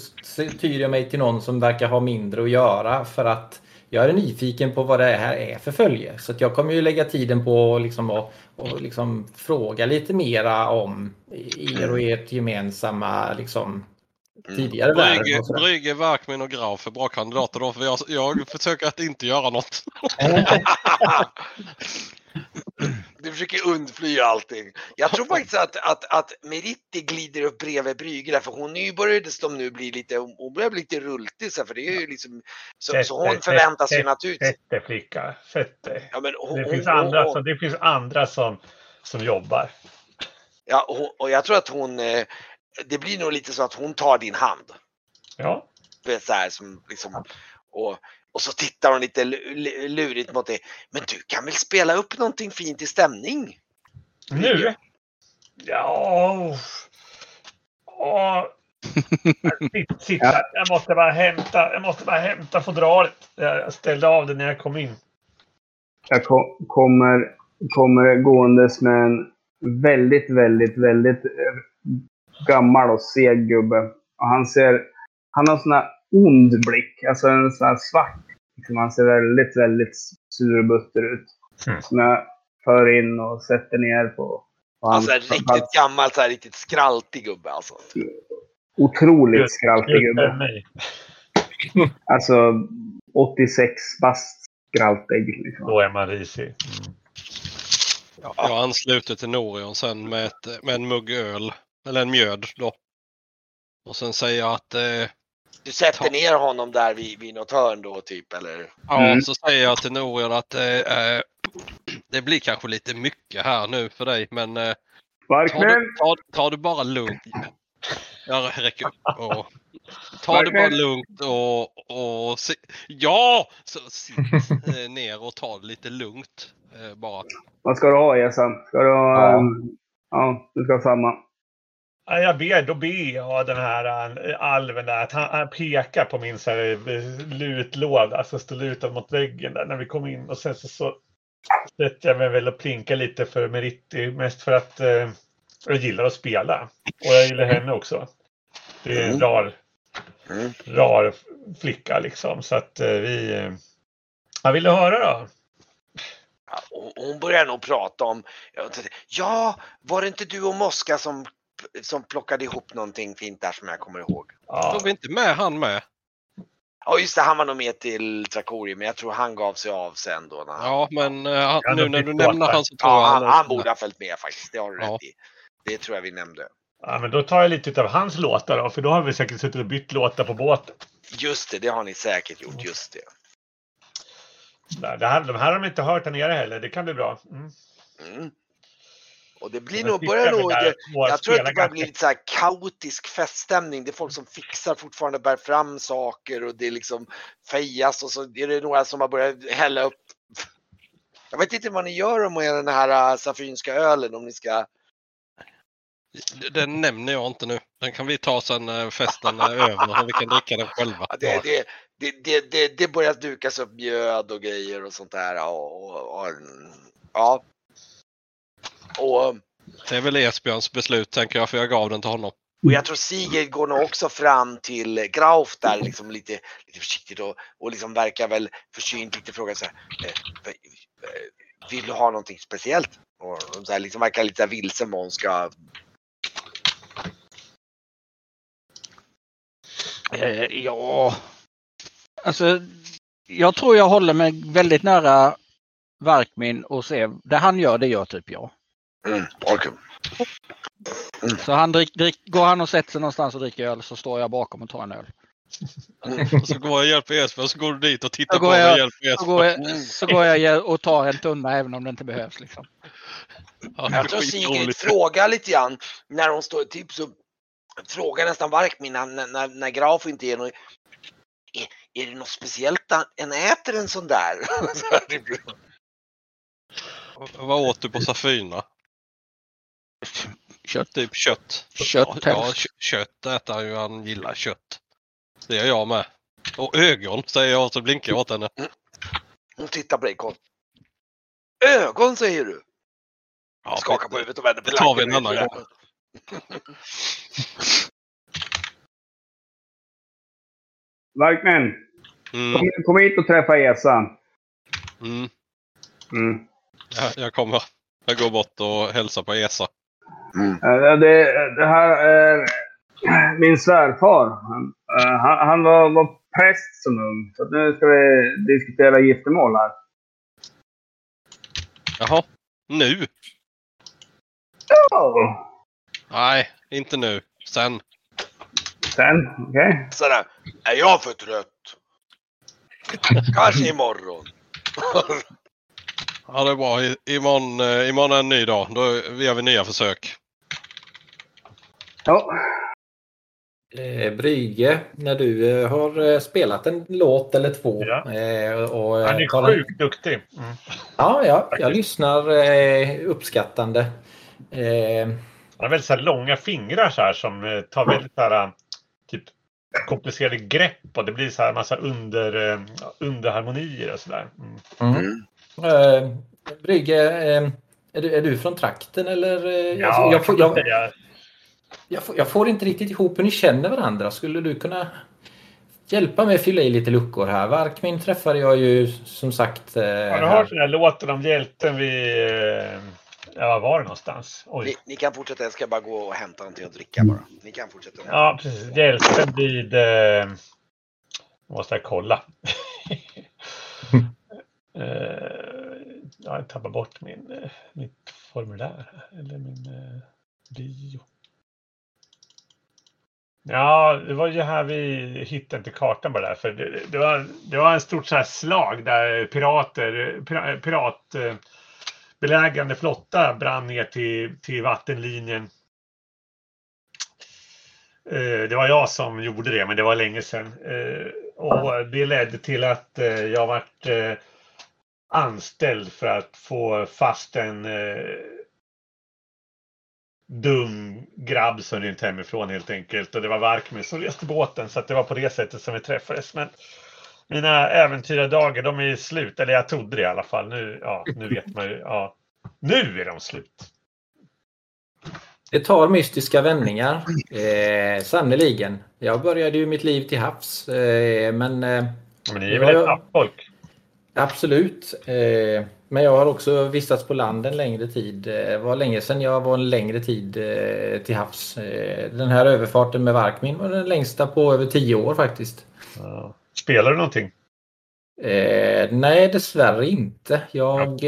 tyr jag mig till någon som verkar ha mindre att göra för att jag är nyfiken på vad det här är för följe. Så att jag kommer ju lägga tiden på liksom att och liksom fråga lite mera om er och ert gemensamma liksom, tidigare värld. Brygge. Brygge, Varkmin och Graf är bra kandidater då för jag, jag försöker att inte göra något. (laughs) (laughs) (laughs) Du försöker undfly allting. Jag tror faktiskt att, att, att Meritti glider upp bredvid Brygge för hon är ju började som nu bli lite, hon börjar bli lite rultig så för det är ju liksom, så, så hon ju sätt- naturligtvis. Sätt dig flicka. Sätt dig. Ja, men hon, Det finns hon, andra, hon, som, det finns andra som, som jobbar. Ja, och, och jag tror att hon, eh, det blir nog lite så att hon tar din hand. Ja. Så här, som, liksom, och, och så tittar hon lite lu- lu- lurigt mot dig. Men du kan väl spela upp någonting fint i stämning? Nu? Ja. Åh. (laughs) Sitt, sitt här. Jag måste bara hämta, jag måste bara hämta fodralet. Jag ställde av det när jag kom in. Jag ko- kommer, kommer gåendes med en väldigt, väldigt, väldigt eh, gammal och seg gubbe. Och han ser... Han har en sån här ond blick. Alltså en sån här svart. Liksom, han ser väldigt, väldigt sur och butter ut. Mm. Som jag för in och sätter ner på... på Alltså en riktigt gammal, så här, riktigt skraltig gubbe alltså. Otroligt skraltig gubbe. (laughs) Alltså 86 bast skraltig. Liksom. Då är man risig. Mm. Jag ansluter till Norion sen med, ett, med en mugg öl. Eller en mjöd då. Och sen säger jag att eh, Du sätter Ta- ner honom där vid, vid något hörn då typ eller? Ja, Mm. så säger jag till Norion att eh, eh, det blir kanske lite mycket här nu för dig men eh, ta, Barkman! du, ta, ta det bara lugnt. Jag räcker upp och ta det bara lugnt och, och si, ja! Så sitt eh, ner och ta det lite lugnt eh, bara. Vad ska du ha Esan? Ska du ha... Ja. ehm, Ja, du ska ha samma. Ja, jag ber, då ber jag den här äh, alven där att han, han pekar på min så här, eh, lutlåda, alltså står lutad mot väggen där när vi kom in och sen så, så sätter jag mig väl och plinkar lite för Meritti mest för att eh, jag gillar att spela och jag gillar henne också. Det är en Mm. rar, Mm. rar flicka liksom så att eh, vi. Eh, vad vill du höra då? Hon börjar nog prata om, ja, var det inte du och Moska som, som plockade ihop någonting fint där som jag kommer ihåg? Ja, Får vi inte med han med? Ja just det, han var nog med till Trakori men jag tror han gav sig av sen då. När han, Ja, men eh, han, Ja, nu när du nämner han så tror ja jag han, är- han borde ha följt med faktiskt, det har du Ja. rätt i. Det tror jag vi nämnde. ja, men då tar jag lite av hans låtar då, för då har vi säkert suttit och bytt låtar på båten. Just det, det har ni säkert gjort, just det. Nej, Det här, de här har de inte hört här nere heller. Det kan bli bra. Mm. Mm. Och det blir nog, börjar jag nog, vår jag tror att det börjar bli lite så här kaotisk feststämning. Det är folk som fixar fortfarande, bär fram saker och det är liksom fejas och så är det några som har börjat hälla upp. Jag vet inte vad ni gör med den här äh, saffinska ölen om ni ska. Den nämner jag inte nu. Den kan vi ta sen festen är över och vi kan dricka den själva. Ja, Det, det, det, det, det, det börjar dukas upp mjöd och grejer och sånt där. Och, och, och, ja. Och, Det är väl Esbjörns beslut tänker jag för jag gav den till honom. och jag tror Sigrid går nog också fram till Grauf där liksom lite, lite försiktigt och, och liksom verkar väl försynt lite fråga så här. Eh, eh, vill du ha någonting speciellt? Och så här, liksom verkar lite vilsen vad hon ska. Eh, ja, alltså jag tror jag håller mig väldigt nära Varkmin och ser det han gör, det gör typ jag. Mm, orken. Så han drick, drick, går han och sätter sig någonstans och dricker öl så står jag bakom och tar en öl. Och så går jag och hjälper Esbjörn så går du dit och tittar på mig och jag- hjälper Så går, jag, så går jag och tar en tunna även om det inte behövs. Liksom. Ja, Jag tror Sigrid frågar lite grann när hon står typ så frågar nästan Varkmin när, när, när Graf inte är något. Är, är det något speciellt en äter en sån där? (laughs) Så här, typ. Vad åt du på Safina? Kött. Typ kött. Kött ja, ja, helst. kö- kött äter han ju. Han gillar kött. Det gör jag med. Och ögon säger jag och så blinkar jag åt henne. Hon tittar på dig kort. Ögon säger du? Ja, Skakar på huvudet och vänder på det tar vi en annan gång. Varkman! Mm, Kom, kom hit och träffa Esan. mm. Mm. Jag, jag kommer. Jag går bort och hälsar på Esa. Eh, Det, det här är min svärfar. Han, eh, han, han var, var präst som ung. Så nu ska vi diskutera giftermål här. Jaha. Nu? Oh. Nej, inte nu. Sen. Sen, okej. Sådär. Är jag för trött? Kanske imorgon. Ja, det är bra. I, imorgon, eh, imorgon är en ny dag. Då gör vi nya försök. Ja, Eh, Brygge, när du eh, har eh, spelat en låt eller två. Ja. Och, Han är sjukt duktig. Mm. Ja, ja, jag lyssnar uppskattande. Han har väldigt så här långa fingrar så här som tar väldigt så här, typ komplicerade grepp och det blir så här massa under, underharmonier och sådär. Mm. mm. Mm. Brygge, är, du, är du från trakten eller? Ja, alltså, jag, jag, säga. Jag, får, jag får inte riktigt ihop hur ni känner varandra. Skulle du kunna hjälpa mig att fylla i lite luckor här? Varkmin träffade jag ju som sagt. Eh, Ja, du har den här låten om hjälten vid... eh, Ja, var var det någonstans? Ni, Oj. ni kan fortsätta, jag ska bara gå och hämta någonting att dricka bara. Ni kan fortsätta. Ja, precis. Hjälten vid... Eh, måste jag kolla. (laughs) eh, jag tappar bort min, eh, mitt formulär. Eller min eh, bio. Ja, det var ju här vi hittade inte kartan bara där. För det, det, var, det var en stort så här slag där pirater, pira- flotta brann ner till, till vattenlinjen. Eh, det var jag som gjorde det, men det var länge sedan. Eh, och det ledde till att eh, jag vart anställd för att få fast en eh, dum grabb som rymt hemifrån helt enkelt. Och det var Varkmin som reste båten, så att det var på det sättet som vi träffades. Men mina äventyrardagar, de är slut. Eller jag trodde det i alla fall. Nu, ja, nu vet man ju. Ja, nu är de slut. Det tar mystiska vändningar. Eh, Sannerligen. Jag började ju mitt liv till havs. Eh, men eh, Men ni är väl ett folk? Absolut. Eh, men jag har också vistats på land en längre tid. Eh, Det var länge sedan jag var en längre tid eh, till havs. Den här överfarten med Varkmin var den längsta på över tio år faktiskt. Spelar du någonting? Nej, dessvärre inte. Jag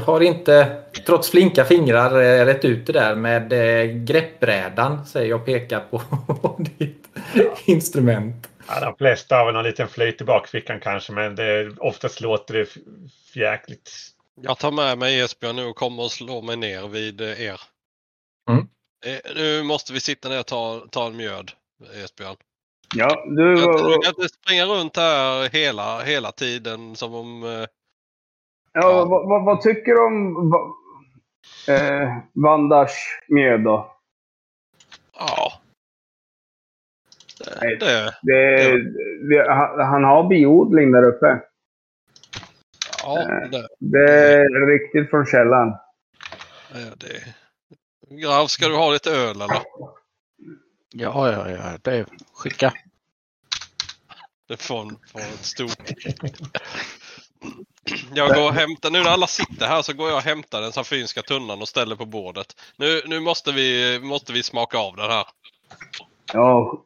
har inte, trots flinka fingrar, rätt ut det där med greppbrädan, säger jag pekar på (laughs) ditt instrument. Ja, de flesta har väl någon liten flöjt i bakfickan kanske, men det, oftast låter det jäkligt. Jag tar med mig Esbjörn nu och kommer och slår mig ner vid eh, er. Mm. Eh, Nu måste vi sitta ner och ta, ta en mjöd, Esbjörn. ja du... Jag, jag kan inte springa runt här hela, hela tiden som om... eh, Ja, vad, vad, vad tycker du om va, eh, Vandars mjöd då? Ja. Nej. Det, det, Det, det, han, han har biodling där uppe. ja, det, Det är riktigt från källan. det, det. Grav, ska du ha lite öl eller? Ja, ja, ja. Det skicka. Det får en, får ett stort. Jag går och hämtar, nu när alla sitter här så går jag och hämtar den saffinska tunnan och ställer på bordet. Nu, nu måste, vi, måste vi smaka av den här. Ja,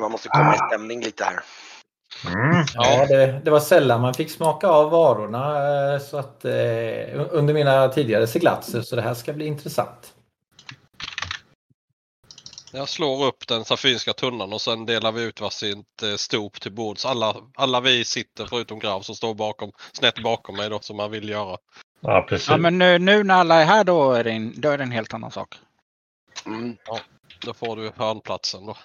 Man måste komma i stämning lite här. Mm. Ja, det, det var sällan man fick smaka av varorna eh, så att, eh, under mina tidigare seglatser, så det här ska bli intressant. Jag slår upp den saffinska tunnan och sen delar vi ut varsitt eh, stop till bords. Alla, alla vi sitter förutom Grav som står bakom, snett bakom mig då som han vill göra. Ja, precis. Ja, men nu, nu när alla är här då är det en, då är det en helt annan sak. Mm. Då får du hörnplatsen då.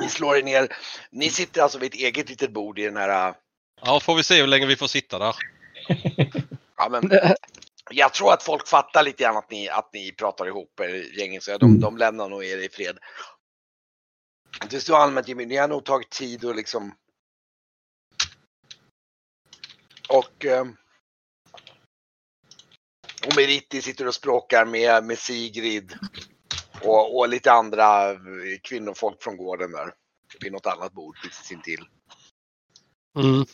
Ni slår er ner. Ni sitter alltså vid ett eget litet bord i den här... äh, Ja, får vi se hur länge vi får sitta där. (laughs) Ja, men jag tror att folk fattar lite grann att ni, att ni pratar ihop er gänget, så de, Mm. de lämnar nog er i fred. Det står allmänt Jimmy, ni har nog tagit tid och liksom... Och... ehm, och Meriti sitter och språkar med, med Sigrid. Och, och lite andra eh, kvinnofolk från gården där. Vid något annat bord precis intill. Mm.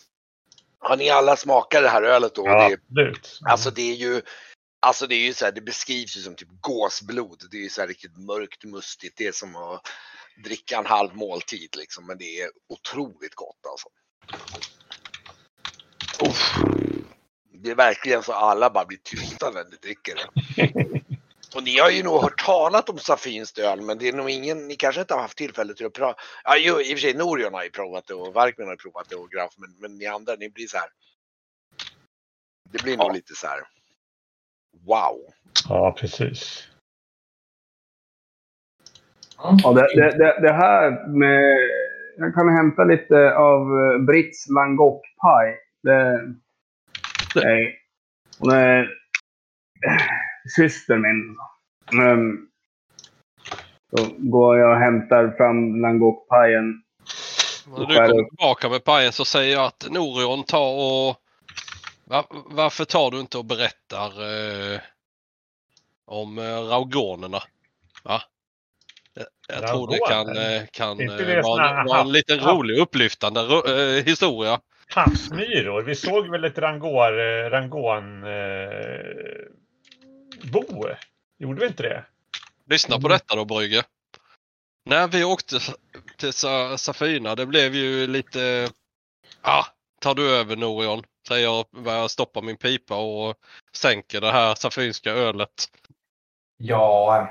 Har ni alla smakat det här ölet då? ja, Det, absolut. Alltså det är ju, alltså det är ju så här, det beskrivs ju som typ gåsblod. Det är ju så här riktigt mörkt mustigt. Det är som att dricka en halv måltid liksom. Men det är otroligt gott alltså. Uff. Det är verkligen så alla bara blir tysta när ni dricker det. (laughs) Och ni har ju nog hört talat om Safinskt öl, men det är nog ingen, ni kanske inte har haft tillfälle till att prata. Ja, ju, i och för sig Norion har ju provat det och Varkmin har ju provat det och Graf, men, men ni andra, ni blir så här. Det blir nog lite så här. Wow. Ja, precis. Ja, det, det, det, det här med... Jag kan hämta lite av eh, Brits langockpaj. Det, det, eh, syster min. Men, då går jag och hämtar fram langockpajen. När du kommer tillbaka med pajen så säger jag att Norion tar och... Va- varför tar du inte och berättar eh, om eh, raugonerna? Va? Jag, jag tror det kan, eh, kan eh, vara, här vara en liten rolig upplyftande ro- eh, historia. Havsmyror. Vi såg väl ett eh, rangon eh, bo? Gjorde vi inte det? Lyssna på Mm. detta då Brygge. När vi åkte till Sa- Safina, det blev ju lite... Ah, tar du över Norion? Säger jag och börjar stoppa min pipa och sänker det här safinska ölet. Ja,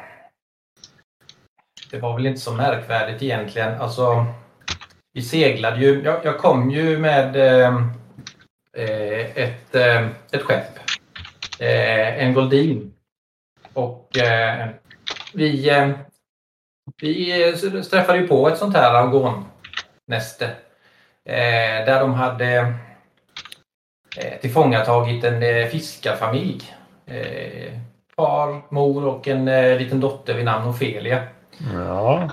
det var väl inte så märkvärdigt egentligen. Alltså, vi seglade ju. Jag, jag kom ju med eh, eh, ett, eh, ett skepp. Eh, en Goldin. Och eh, vi, eh, vi eh, träffade ju på ett sånt här argonnäste. Eh, där de hade eh, tillfångatagit en eh, fiskarfamilj. Eh, far, mor och en eh, liten dotter vid namn Ofelia. Ja.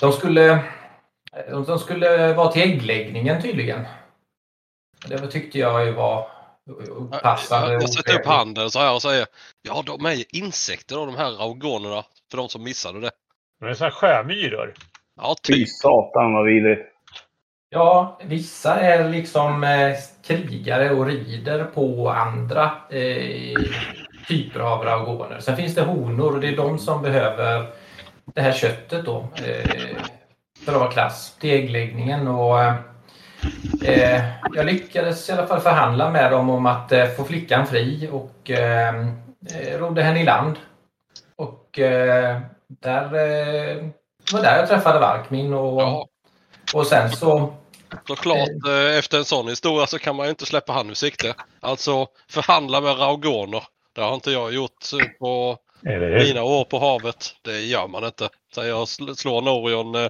De skulle, de, de skulle vara till äggläggningen tydligen. Det tyckte jag ju var opassande. Jag, jag sätter upp handen så här och säger Ja, de är insekter av de här raugonerna. För de som missade det. Det är sådana här sjömyror. Ja, Fy typ. satan vad vidrigt. Ja, vissa är liksom eh, krigare och rider på andra eh, typer av raugoner. Sen finns det honor och det är de som behöver det här köttet då. Eh, för att vara klass till äggläggningen. Och, eh, jag lyckades i alla fall förhandla med dem om att eh, få flickan fri och eh, eh, rodde henne i land. Och eh, där, eh, var där jag träffade Varkmin och, Ja, och sen så såklart eh, efter en sån historia så kan man ju inte släppa han ur sikte. Alltså förhandla med raugoner. Det har inte jag gjort eh, på Eller hur? mina år på havet. Det gör man inte. Så jag sl- slår Norion eh,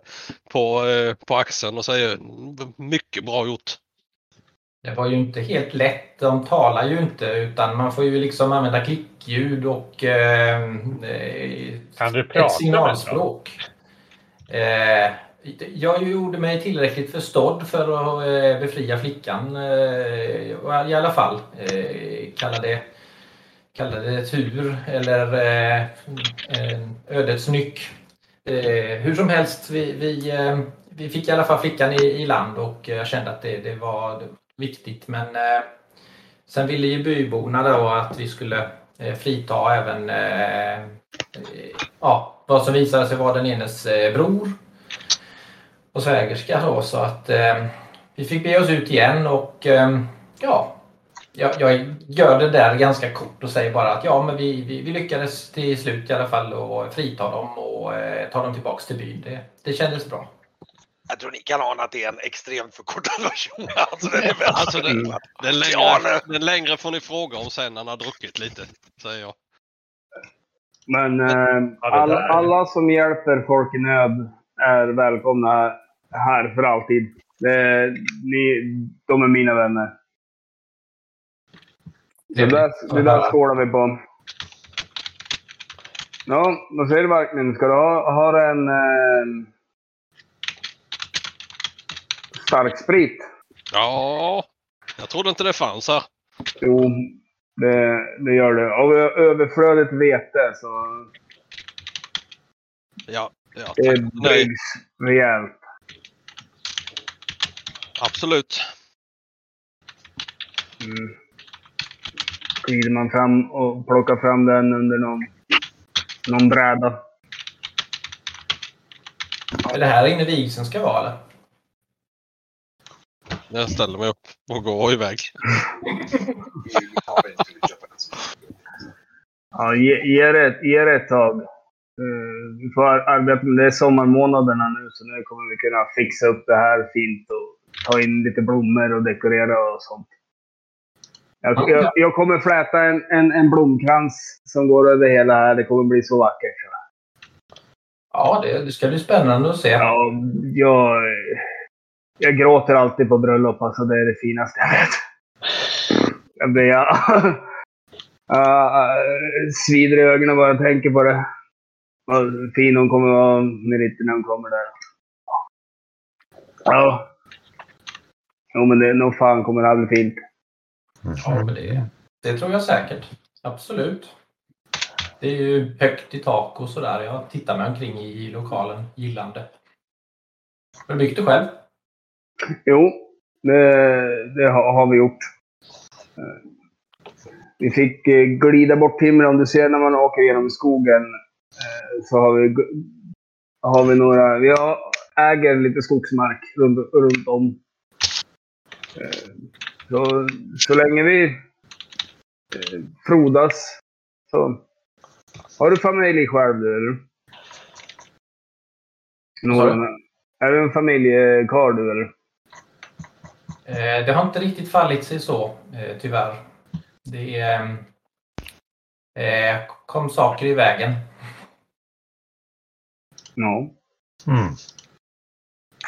på, eh, på axeln och säger "Mm, mycket bra gjort. Det var ju inte helt lätt. De talar ju inte utan man får ju liksom använda klickljud och eh, eh, Kan du prata ett signalspråk. Eh, jag gjorde mig tillräckligt förstådd för att eh, befria flickan. Eh, I alla fall. Eh, kalla det kalla det tur eller eh, ödets nyck. Eh, hur som helst, vi, vi, eh, vi fick i alla fall flickan i, i land och jag kände att det, det var viktigt. Men eh, sen ville ju byborna då att vi skulle eh, frita även eh, ja, vad som visade sig vara den enes eh, bror och svägerska. Då, så att eh, vi fick be oss ut igen och eh, ja, jag, jag gör det där ganska kort och säger bara att ja, men vi, vi, vi lyckades till slut i alla fall att frita dem och eh, ta dem tillbaks till byn. Det, det kändes bra. Jag tror ni kan ana att det är en extremt förkortad version. (laughs) Alltså, den, är Alltså, den, den, Ja, längre, den längre får ni fråga om sen när han har druckit lite. Säger jag. Men eh, det alla, som hjälper folk i nöd är välkomna här för alltid. Det, ni, de är mina vänner. Det där, det där skålar vi på. Ja, vad säger du Markmin? Ska du ha, ha en eh, stark sprit? Ja, jag trodde inte det fanns här. Jo, det, det gör det. Av överflödigt vete så Ja, ja det tack. Nej, bryggs rejält. absolut. Mm. Glider man fram och plockar fram den under någon, någon bräda. Är det här inne vigseln ska vara eller? Jag ställer mig upp och går iväg. Ja, ge, ge, det, ge det ett tag. Eh, vi får ar- arbeta med det. Det är sommarmånaderna nu så nu kommer vi kunna fixa upp det här fint och ta in lite blommor och dekorera och sånt. Jag, jag, jag kommer fläta en, en, en blomkrans som går över hela här. Det kommer bli så vackert. Ja, det, det ska bli spännande att se. Ja, jag, jag gråter alltid på bröllop. Alltså det är det finaste jag vet. Jag blir... Ja, uh, svider i ögonen bara jag tänker på det. Vad fin hon kommer vara när hon kommer där. Ja. Jo, men det, nog fan kommer det här bli fint. Ja, men det, det tror jag säkert. Absolut. Det är ju högt i tak och sådär. Jag tittar mig omkring i lokalen gillande. Har du byggt det själv? Jo, det, det har, vi gjort. Eh, Vi fick eh, glida bort timmer. Om du ser när man åker genom skogen eh, så har vi, har vi några... Vi har, äger lite skogsmark runt, runt om. Eh, Så, så länge vi eh, frodas så... Har du familj själv du, eller? Några, är du en familjekarl du, eller? Eh, det har inte riktigt fallit sig så, eh, tyvärr. Det är, eh, kom saker i vägen. Ja. Mm.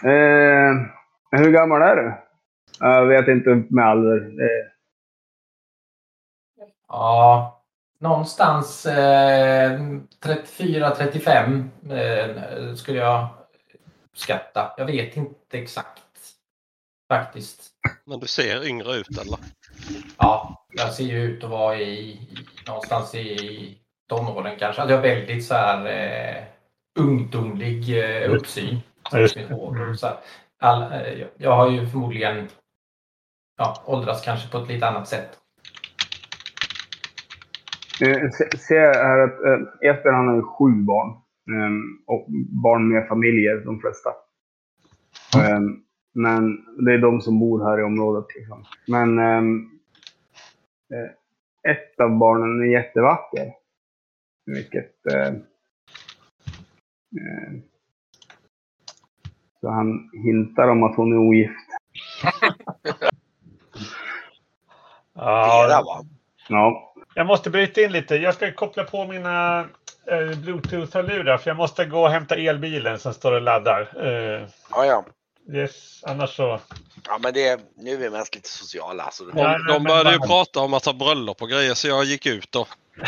Eh, hur gammal är du? Jag vet inte med ålder. Eh, Ja, någonstans eh, 34-35 eh, skulle jag skatta. Jag vet inte exakt faktiskt. Men du ser yngre ut eller? Ja, jag ser ju ut att vara i, i någonstans i tonåren kanske. Alltså jag har väldigt så här eh, ungdomlig eh, uppsyn. All, eh, jag har ju förmodligen ja, åldrats kanske på ett lite annat sätt. eh, se, se här att eh, Jesper han har ju sju barn. Eh, och barn med familjer, de flesta. Eh, men det är de som bor här i området. Liksom. Men ehm, eh, ett av barnen är jättevacker. Vilket... Eh, eh, så han hintar om att hon är ogift. (laughs) (laughs) Flera Ja, va? Ja. jag måste bryta in lite. Jag ska koppla på mina eh, Bluetooth-hörlurar för jag måste gå och hämta elbilen som står och laddar. Eh, Ja, ja. yes, annars så... Ja, men det, nu är vi mest lite sociala. Så. De, Ja, de började ju prata om massa bröllop och grejer så jag gick ut då. (laughs)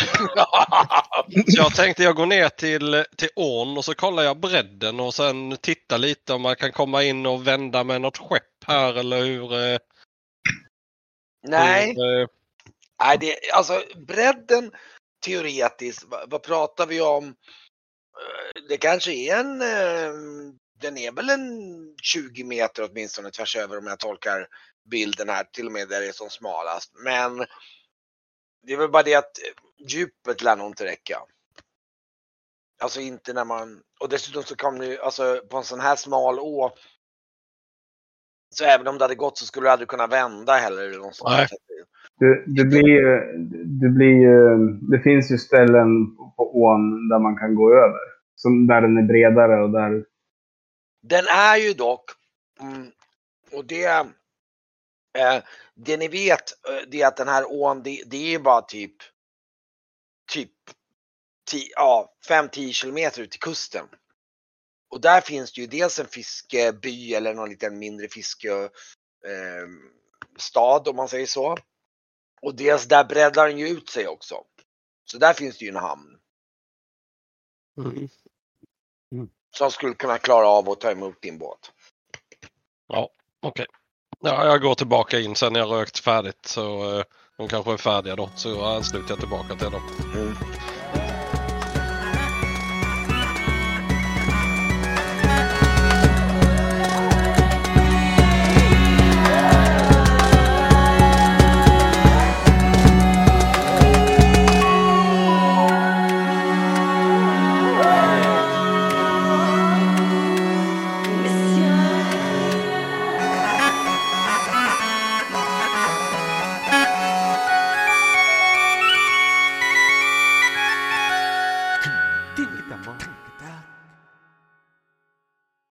Så jag tänkte jag går ner till, till ån och så kollar jag bredden och sen tittar lite om man kan komma in och vända med något skepp här eller hur... Nej, eh, nej det, alltså bredden teoretiskt, vad, vad pratar vi om? Eh, Det kanske är en, eh, den är väl en 20 meter åtminstone tvärs över om jag tolkar bilden här, till och med där det är som smalast. Men det är väl bara det att eh, djupet lär nog inte räcka. Alltså inte när man, och dessutom så kan du, alltså på en sån här smal å, så även om det hade gått så skulle du aldrig kunna vända heller. Nej. Det, det, blir, det, blir, det finns ju ställen på- ån där man kan gå över. Som, där den är bredare och där... Den är ju dock, mm, och det, eh, det ni vet, eh, det är att den här ån, det, det är ju bara typ, typ, ti, ja, 5-10 kilometer ut till kusten. Och där finns det ju dels en fiskeby eller någon liten mindre fiskestad eh, stad, om man säger så. Och dels där breddar den ju ut sig också. Så där finns det ju en hamn mm. som skulle kunna klara av att ta emot din båt. Okej. Ja, jag går tillbaka in sen när jag rökt färdigt så eh, de kanske är färdiga då. Så ansluter jag tillbaka till dem. Mm.